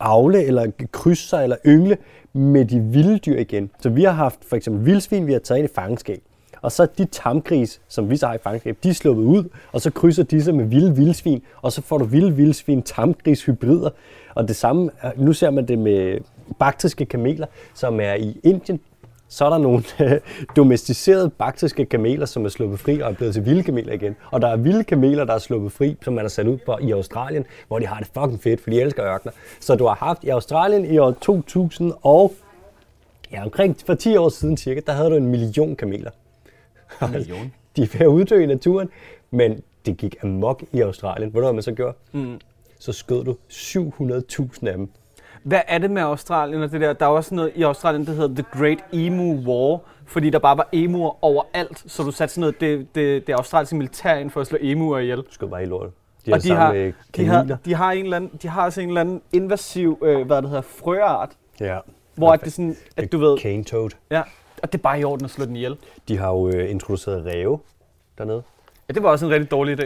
avle eller krydse sig eller yngle med de vilde dyr igen. Så vi har haft for eksempel vildsvin, vi har taget ind i fangenskab. Og så de tamgris, som vi så har i fangenskab, de er sluppet ud, og så krydser de sig med vilde vildsvin, og så får du vilde vildsvin, tamgris, hybrider. Og det samme, nu ser man det med baktriske kameler, som er i Indien. Så er der nogle domesticerede baktriske kameler, som er sluppet fri og er blevet til vilde kameler igen. Og der er vilde kameler, der er sluppet fri, som man har sat ud på i Australien, hvor de har det fucking fedt, for de elsker ørkener. Så du har haft i Australien i år 2000 og ja, omkring for 10 år siden cirka, der havde du en million kameler. En million. De er ved at uddø i naturen, men det gik amok i Australien. Ved du, hvad man så gjorde? Mm. Så skød du 700.000 af dem. Hvad er det med Australien og det der? Der er også noget i Australien, der hedder The Great Emu War, fordi der bare var emuer overalt, så du satte sådan noget, det, det, det australske militær ind for at slå emuer ihjel. Du skal bare i lortet. De og er de har, de, har, de, har en eller anden, de har altså en eller anden invasiv, øh, hvad det hedder, frøart, Ja. hvor at det sådan, at du ved, Cane toad. ja, og det er bare i orden at slå den ihjel. De har jo øh, introduceret ræve dernede. Ja, det var også en rigtig dårlig idé.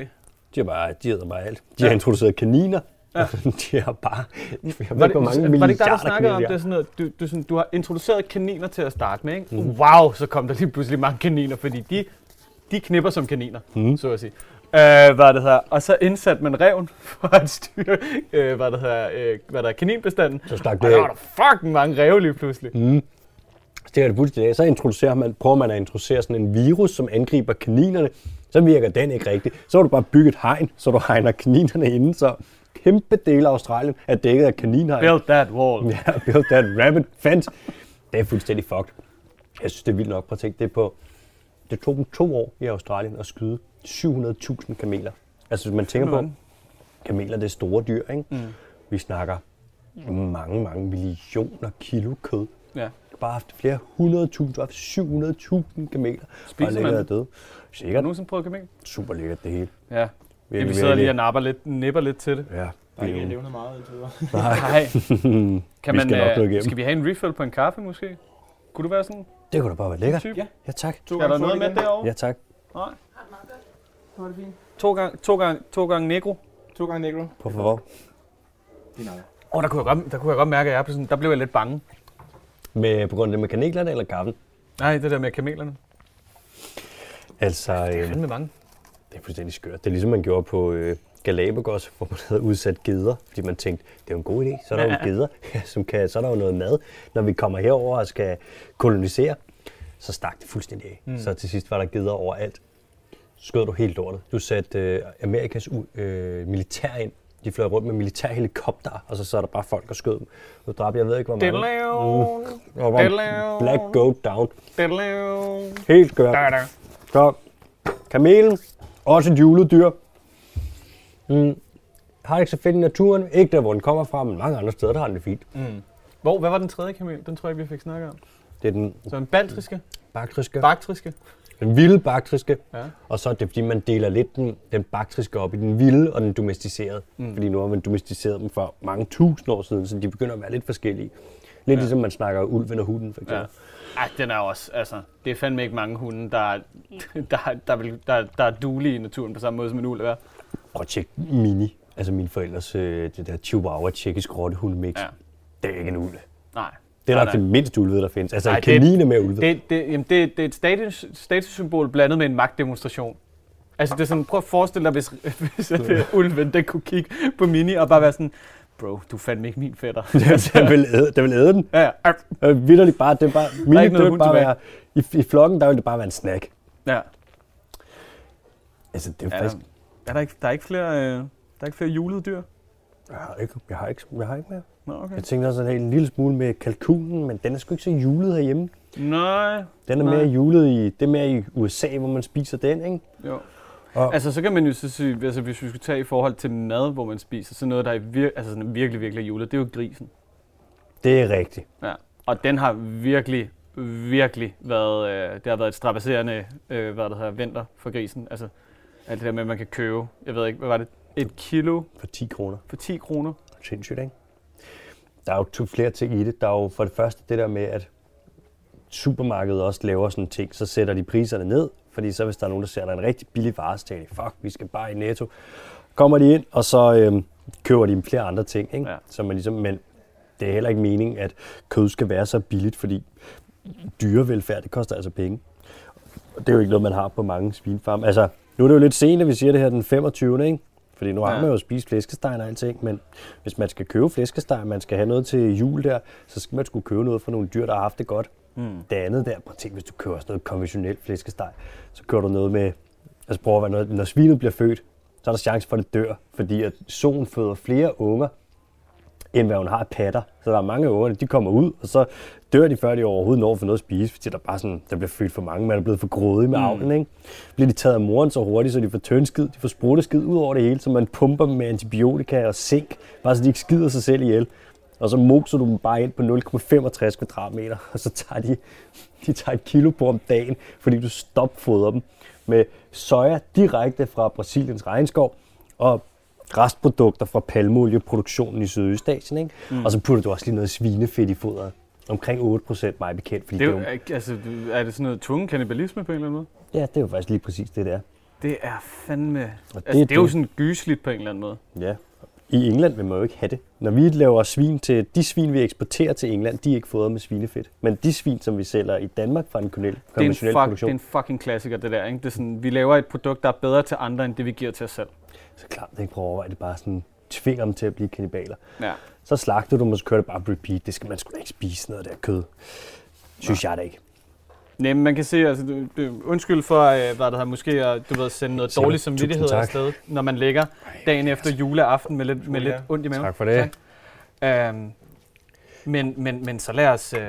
De har bare, de æder bare alt. De Ja. har introduceret kaniner. Ja. de har bare, jeg ved Var ikke, hvor mange det, var det ikke der, der milliarder snakkede om det? er Sådan noget, du, du, sådan, du har introduceret kaniner til at starte med, ikke? Mm. Wow, så kom der lige pludselig mange kaniner, fordi de, de knipper som kaniner, mm. så at sige. Øh, hvad det hedder. Og så indsatte man reven for at styre, øh, hvad det hedder, øh, hvad der er kaninbestanden. Så stak Og det der af. var der fucking mange ræve lige pludselig. Mm. Så det er det fuldstændig. Så introducerer man, prøver man at introducere sådan en virus, som angriber kaninerne, Så virker den ikke rigtigt. Så har du bare bygget et hegn, så du hegner kaninerne inden, så kæmpe del af Australien er dækket af kaninhegn. Build that wall. Ja, build that rabbit fence. Det er fuldstændig fucked. Jeg synes, det er vildt nok. Prøv at tænke det på. Det tog dem to år i Australien at skyde 700.000 kameler. Altså, hvis man tænker på, kameler det er store dyr, ikke? Mm. Vi snakker mange, mange millioner kilo kød. Ja. Bare haft flere hundredtusind, haft 700.000 kameler. Spiser og man der døde. Har du Sikkert. nogensinde prøvet kamel? Super lækkert det hele. Ja. Ja vi sidder lige og napper lidt, nipper lidt til det. Ja, Der er ikke levnet meget indtil videre. Nej. Kan Vi man, skal nok øh, skal vi have en refill på en kaffe måske? Kunne du være sådan Det kunne da bare være lækkert. Ja. Ja, tak. To Er der noget med derovre? Ja, tak. Nej. Så er det fint. To gange, to gange, to gange negro. To gange negro. På favor. Din. Åh, oh, der, kunne jeg godt, der kunne jeg godt mærke, at jeg sådan, der blev jeg lidt bange. Med, på grund af det med kaneglerne eller kaffen? Nej, det der med kamelerne. Altså, Det er øh, fandme mange. Det er fuldstændig skørt. Det er ligesom man gjorde på øh, Galapagos, hvor man havde udsat geder, fordi man tænkte, det er jo en god idé, så er der Ja. jo geder, som kan, så er der jo noget mad. Når vi kommer herover og skal kolonisere, så stak det fuldstændig af. Mm. Så til sidst var der geder overalt. Så skød du helt lortet. Du satte øh, Amerikas øh, militær ind. De fløj rundt med militærhelikopter, og så så er der bare folk, der skød dem. Du dræbte, jeg ved ikke, hvor mange. Diddle-o, Der var Black Goat down. Helt skørt. Så, kamelen, også et julet dyr. Mm. Har det ikke så fedt i naturen. Ikke der, hvor den kommer fra, men mange andre steder, der har den det fint. Mm. Hvor, hvad var den tredje kamel? Den tror jeg ikke, vi fik snakket om. Det er den Så en baltriske, baktriske, baktriske. den vilde baktriske. Ja. Og så er det, fordi man deler lidt den, den baktriske op i den vilde og den domesticerede. Mm. Fordi nu har man domesticeret dem for mange tusind år siden, så de begynder at være lidt forskellige. Lidt ja. ligesom man snakker ulven og hunden, for Ja. Ej, den er også, altså, det er fandme ikke mange hunde, der, er- der, der, vil, der, der er duelige i naturen på samme måde som en ulv er. Prøv at tjekke Mini, altså mine forældres, øh, det der chihuahua tjekkisk rottehundemix. Ja. Det er ikke en ulv. Nej. Det er nok det mindste ulve, der findes. Altså Ej, en det kanin er mere ulve. Det, det, jamen det, det er et status, statussymbol blandet med en magtdemonstration. Altså det er sådan, prøv at forestille dig, hvis, hvis at, øh, ulven den kunne kigge på Mini og bare være sådan, bro, du fandme ikke min fætter. den, vil æde, den vil æde den. ja, ja. Øh, bare, det bare, noget det vil hund bare tilbage. være, i, i flokken, der vil det bare være en snack. ja. Altså, det er Er, faktisk, der, er der, ikke, der er ikke flere, øh, der er ikke flere julede dyr? jeg har ikke, jeg har ikke, jeg har ikke mere. Nå, okay. Jeg tænkte også at en lille smule med kalkunen, men den er sgu ikke så julet herhjemme. Nej. Den er Nej. mere julet i, det er mere i USA, hvor man spiser den, ikke? Jo. Og- Altså, så kan man jo så sige, altså, hvis vi skulle tage i forhold til mad, hvor man spiser, så noget, der er vir- altså, sådan virkelig, virkelig julet, det er jo grisen. Det er rigtigt. Ja. Og den har virkelig, virkelig været, øh, det har været et strapasserende, øh, hvad det hedder, vinter for grisen. Altså, alt det der med, at man kan købe, jeg ved ikke, hvad var det, et kilo For 10 kroner. for 10 kroner. Sindssygt, ikke? Der er jo to flere ting i det. Der er jo for det første det der med, at supermarkedet også laver sådan en ting, så sætter de priserne ned, fordi så hvis der er nogen, der ser, at der er en rigtig billig vare, så tænker de, fuck, vi skal bare i netto. Kommer de ind, og så øhm, køber de flere andre ting, ikke? Ja. Så man ligesom, men det er heller ikke meningen, at kød skal være så billigt, fordi dyrevelfærd, det koster altså penge. Det er jo ikke noget, man har på mange svinefarme. Altså, nu er det jo lidt sent, at vi siger det her den 25. Ikke? Fordi nu har Ja. man jo spist flæskesteg og alting, men hvis man skal købe flæskesteg, man skal have noget til jul der, så skal man skulle købe noget fra nogle dyr, der har haft det godt. Mm. Det andet der, prøv at tænke, hvis du køber sådan noget konventionelt flæskesteg, så kører du noget med, altså prøv at være noget, når svinet bliver født, så er der chance for, at det dør, fordi at solen føder flere unger, end hvad hun har patter. Så der er mange unger, de kommer ud, og så dør de, før de overhovedet når få noget at spise, fordi der bare sådan, der bliver født for mange, man er blevet for grådig med Mm. avlen, ikke? Bliver de taget af moren så hurtigt, så de får tønskid, de får spruteskid ud over det hele, så man pumper dem med antibiotika og zink, bare så de ikke skider sig selv ihjel. Og så moser du dem bare ind på 0,65 kvadratmeter, og så tager de, de tager et kilo på om dagen, fordi du stopfoder dem med soja direkte fra Brasiliens regnskov, og restprodukter fra palmeolieproduktionen i Sydøstasien. Ikke? Mm. Og så putter du også lige noget svinefedt i fodret. Omkring 8 procent, mig bekendt. Fordi Det er, det, jo, er jo, altså, er det sådan noget tvungen kannibalisme på en eller anden måde? ja, det er jo faktisk lige præcis det, der. Det er fandme... Og Altså, det er jo det. sådan gysligt på en eller anden måde. Ja. I England vil man jo ikke have det. Når vi laver svin til, de svin, vi eksporterer til England, de er ikke fodret med svinefedt. Men de svin, som vi sælger i Danmark fra en konventionel Det er, en fuck, det produktion, er en fucking klassiker, det der. Ikke? Det er sådan, vi laver et produkt, der er bedre til andre, end det vi giver til os selv. så klart, det ikke prøve at overveje det bare sådan, tvinger dem til at blive kannibaler. Ja. Så slagter du dem, og så kører det bare repeat. Det skal man sgu da ikke spise, noget af det kød. Synes jeg da ikke. Nej, men man kan se, altså, du, du, undskyld for, øh, hvad der har måske at, du ved, sende noget Selv. dårlig samvittighed tak. afsted, når man ligger dagen efter juleaften med lidt, med lidt ondt i maven. Tak for det. Øhm, men, men, men så lad os, øh,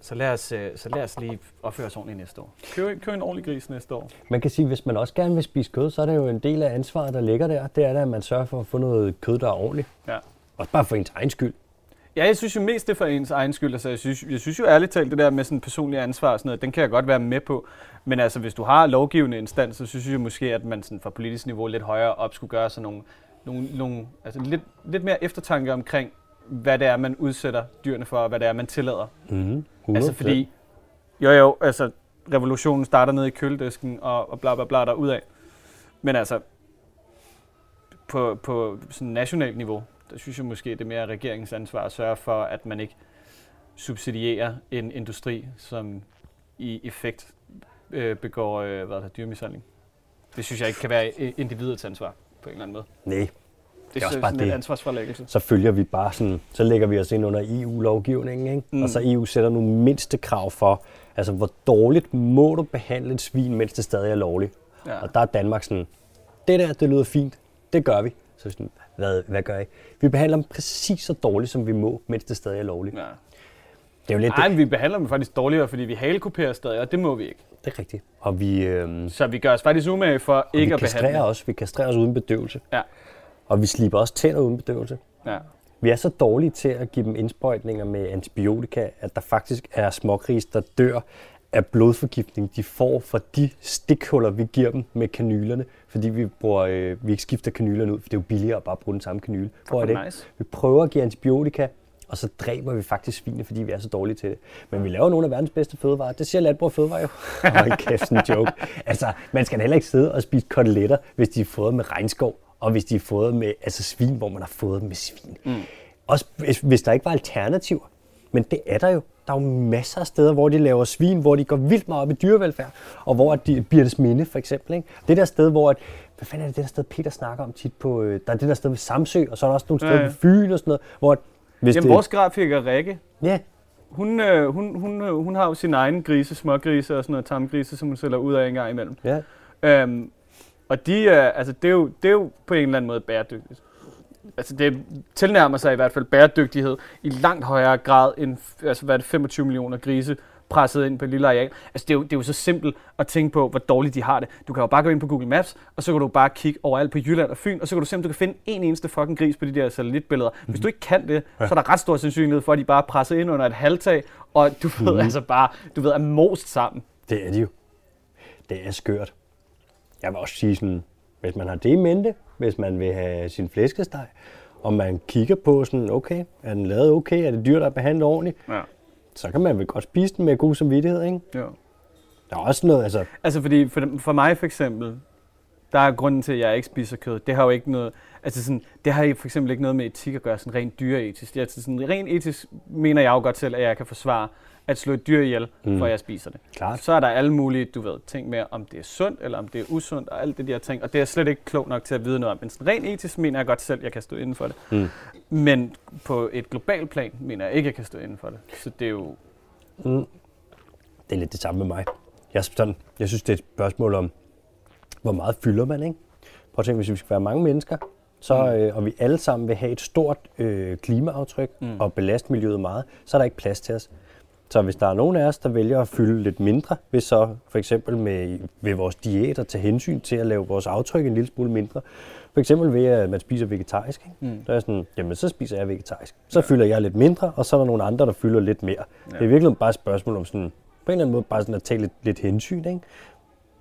så lad os, øh, så lad os lige opføre os ordentligt næste år. Køb, køb en ordentlig gris næste år. Man kan sige, at hvis man også gerne vil spise kød, så er det jo en del af ansvaret, der ligger der. Det er da, at man sørger for at få noget kød, der er ordentligt. Ja. Også bare for ens egen skyld. Ja, jeg synes jo mest det er for ens egen skyld. Altså, jeg, synes, jeg synes jo ærligt talt, det der med sådan personlig ansvar og sådan noget, den kan jeg godt være med på. Men altså, hvis du har lovgivende instans, så synes jeg jo måske, at man sådan fra politisk niveau lidt højere op skulle gøre sådan nogle, nogle, nogle altså lidt, lidt mere eftertanke omkring, hvad det er, man udsætter dyrene for, og hvad det er, man tillader. Mm-hmm. Altså fordi, jo jo, altså revolutionen starter nede i køledisken og, og bla bla bla derudad. Men altså, på, på sådan nationalt niveau, der synes jeg måske, det er mere regeringens ansvar at sørge for, at man ikke subsidierer en industri, som i effekt øh, begår øh, hvad er det, dyrmishandling. Det synes jeg ikke kan være individets ansvar på en eller anden måde. Nej, Det er er, også sådan bare det. ansvarsforlæggelse. så følger vi bare sådan, så lægger vi os ind under EU-lovgivningen, ikke? Mm. Mm. og så EU sætter nogle mindste krav for, altså hvor dårligt må du behandle et svin, mens det stadig er lovligt. Ja. Og der er Danmark sådan, det der, det lyder fint, det gør vi. Så sådan, hvad, hvad gør I? Vi behandler dem præcis så dårligt, som vi må, mens det stadig er lovligt. Ja. Det er jo lidt Nej, det, men vi behandler dem faktisk dårligere, fordi vi halekuperer stadig, og det må vi ikke. det er rigtigt. Og vi, øhm, Så vi gør os faktisk umage for ikke at behandle. os, vi kastrerer os uden bedøvelse. Ja. Og vi slipper også tænder uden bedøvelse. Ja. Vi er så dårlige til at give dem indsprøjtninger med antibiotika, at der faktisk er smågris, der dør af blodforgiftning, de får fra de stikhuller, vi giver dem med kanylerne, fordi vi, bruger, øh, vi ikke skifter kanylerne ud, for det er jo billigere at bare bruge den samme kanyle. Hvor er det? Nice. Vi prøver at give antibiotika, og så dræber vi faktisk svinene, fordi vi er så dårlige til det. Men vi laver nogle af verdens bedste fødevarer. Det siger Landbrug Fødevare jo. Hold kæft, sådan en joke. Altså, man skal heller ikke sidde og spise koteletter, hvis de er fået med regnskov, og hvis de er fået med altså svin, hvor man har fået dem med svin. Mm. Også hvis, hvis der ikke var alternativer. Men det er der jo. Der er jo masser af steder, hvor de laver svin, hvor de går vildt meget op i dyrevelfærd, og hvor de, Birtes Minde for eksempel. Ikke? Det der sted, hvor... At, hvad fanden er det, det der sted, Peter snakker om tit på... Øh, der er det der sted ved Samsø, og så er der også nogle steder Ja, ja, ved Fyn og sådan noget, hvor... at Hvis Jamen, det, vores grafiker Rikke, Ja, hun, øh, hun, hun, øh, hun har jo sin egen grise, smågrise og sådan noget tamgrise, som hun sælger ud af en gang imellem. ja. Øhm, og de, øh, altså, det, er jo, det er jo på en eller anden måde bæredygtigt. Altså det tilnærmer sig i hvert fald bæredygtighed i langt højere grad end altså, hvad er det, 25 millioner grise presset ind på et lille areal. Altså det er, jo, det er jo så simpelt at tænke på, hvor dårligt de har det. Du kan jo bare gå ind på Google Maps, og så kan du bare kigge overalt på Jylland og Fyn, og så kan du se, om du kan finde en eneste fucking gris på de der satellitbilleder. Hvis du ikke kan det, så er der ret stor sandsynlighed for, at de bare er presset ind under et halvtag, og du ved altså bare, du ved, er most sammen. Det er de jo. Det er skørt. Jeg vil også sige sådan, hvis man har det i mente, hvis man vil have sin flæskesteg, og man kigger på sådan, okay, er den lavet okay, er det dyr, der er behandlet ordentligt, Ja. så kan man vel godt spise den med god samvittighed, ikke? ja. Der er også noget, altså, Altså fordi for, for mig for eksempel, der er grunden til, at jeg ikke spiser kød. Det har jo ikke noget, altså sådan, det har for eksempel ikke noget med etik at gøre, sådan rent dyreetisk. Det er altså sådan, rent etisk mener jeg jo godt selv, at jeg kan forsvare at slå et dyr ihjel, Mm. for jeg spiser det. klart. Så er der alle mulige, du ved, ting med, om det er sundt, eller om det er usundt, og alt det der ting. Og det er jeg slet ikke klog nok til at vide noget om. Men sådan, rent etisk mener jeg godt selv, at jeg kan stå inden for det. Mm. Men på et globalt plan mener jeg ikke, at jeg kan stå inden for det. Så det er jo... Mm. Det er lidt det samme med mig. Jeg, sådan, jeg synes, det er et spørgsmål om, hvor meget fylder man, ikke? Prøv at tænke, hvis vi skal være mange mennesker, så, Mm. øh, og vi alle sammen vil have et stort øh, klimaaftryk mm. og belaste miljøet meget, så er der ikke plads til os. Så hvis der er nogen af os, der vælger at fylde lidt mindre, hvis så for eksempel med, ved vores diæt at tage hensyn til at lave vores aftryk en lille smule mindre, for eksempel ved at man spiser vegetarisk, ikke? Mm. så er jeg sådan, jamen så spiser jeg vegetarisk. Så fylder jeg lidt mindre, og så er der nogle andre, der fylder lidt mere. Ja. Det er virkelig bare et spørgsmål om sådan, på en eller anden måde bare sådan at tage lidt, lidt hensyn, ikke?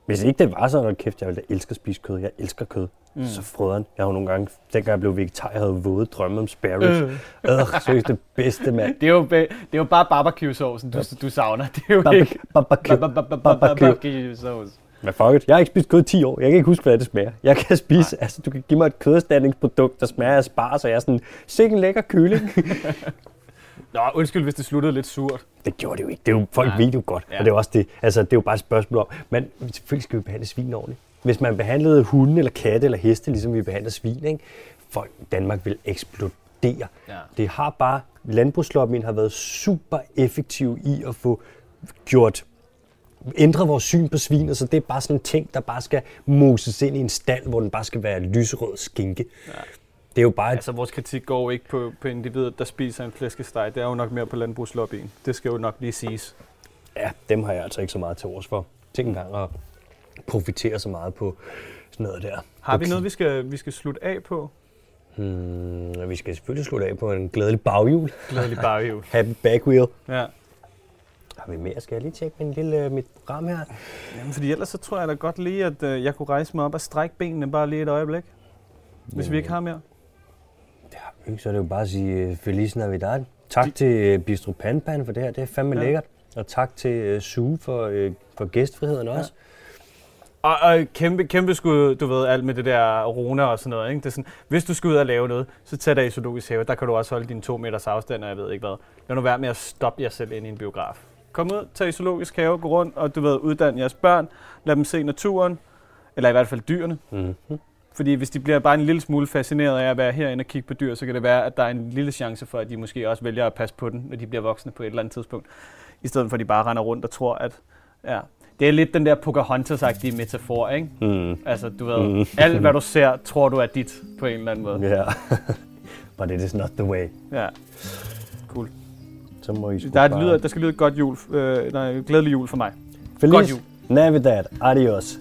Hvis ikke det var sådan, hold kæft, jeg ville da elske at spise kød. Jeg elsker kød. Mm. Så frøderen. Jeg har jo nogle gange, dengang jeg blev vegetar, jeg havde våde drømme om sparrows. Øh. Øh, seriøst det bedste, mand. Det er jo, det er jo bare barbecue-saucen, du, du savner. Det er jo ikke... Barbecue. Barbecue. Barbecue. Barbecue-sauce. Men fuck it. Jeg har ikke spist kød i 10 år. Jeg kan ikke huske, hvad det smager. Jeg kan spise, altså du kan give mig et køderstatningsprodukt, der smager af spar, så jeg er sådan, sikke en lækker kylling. Nå, undskyld, hvis det sluttede lidt surt. Det gjorde det jo ikke. Det er jo, folk Nej. ved jo godt. Ja. Og det er jo også det. Altså, det er jo bare et spørgsmål om, men selvfølgelig skal vi behandle svin ordentligt. Hvis man behandlede hunde eller katte eller heste, ligesom vi behandler svin, ikke? folk i Danmark vil eksplodere. Ja. Det har bare, landbrugslobbyen har været super effektiv i at få gjort ændret vores syn på svinet, så det er bare sådan en ting, der bare skal moses ind i en stald, hvor den bare skal være lyserød skinke. Ja. Det er jo bare et Altså, vores kritik går ikke på, på individet, der spiser en flæskesteg. Det er jo nok mere på landbrugslobbyen. Det skal jo nok lige siges. Ja, dem har jeg altså ikke så meget til års for. Tænk engang at profitere så meget på sådan noget der. Har vi Okay. noget, vi skal, vi skal slutte af på? Hmm, vi skal selvfølgelig slutte af på en glædelig baghjul. Glædelig baghjul. Happy back wheel. Ja. Har vi mere? Skal jeg lige tjekke min lille, øh, mit program her? Jamen, fordi ellers så tror jeg da godt lige, at øh, jeg kunne rejse mig op og strække benene bare lige et øjeblik. Hvis vi ikke har mere. Ikke, så er det jo bare at sige øh, Feliz Navidad. Tak til øh, Bistro Panpan for det her, det er fandme Ja. ja. lækkert. Og tak til øh, Sue for, for gæstfriheden også. Og, og kæmpe, kæmpe skud, du ved, alt med det der rona og sådan noget. Ikke? Det er sådan, hvis du skal ud og lave noget, så tag dig i zoologisk have. Der kan du også holde dine to meters afstand, og jeg ved ikke hvad. Lad nu være med at stoppe jer selv ind i en biograf. Kom ud, tag i zoologisk have, gå rundt, og du ved, uddanne jeres børn. Lad dem se naturen, eller i hvert fald dyrene. Mm-hmm. Fordi hvis de bliver bare en lille smule fascineret af at være herinde og kigge på dyr, så kan det være, at der er en lille chance for, at de måske også vælger at passe på den, når de bliver voksne på et eller andet tidspunkt. I stedet for, at de bare render rundt og tror, at... Ja, det er lidt den der Pocahontas-agtige metafor, ikke? Mm. Altså, du ved, Mm. alt hvad du ser, tror du er dit på en eller anden måde. Ja. But it is not the way. Ja. Cool. Så må I Der, er et lyder, der skal lyde et godt jul, øh, nej, glædelig jul for mig. Feliz Godt jul. Navidad. Adios.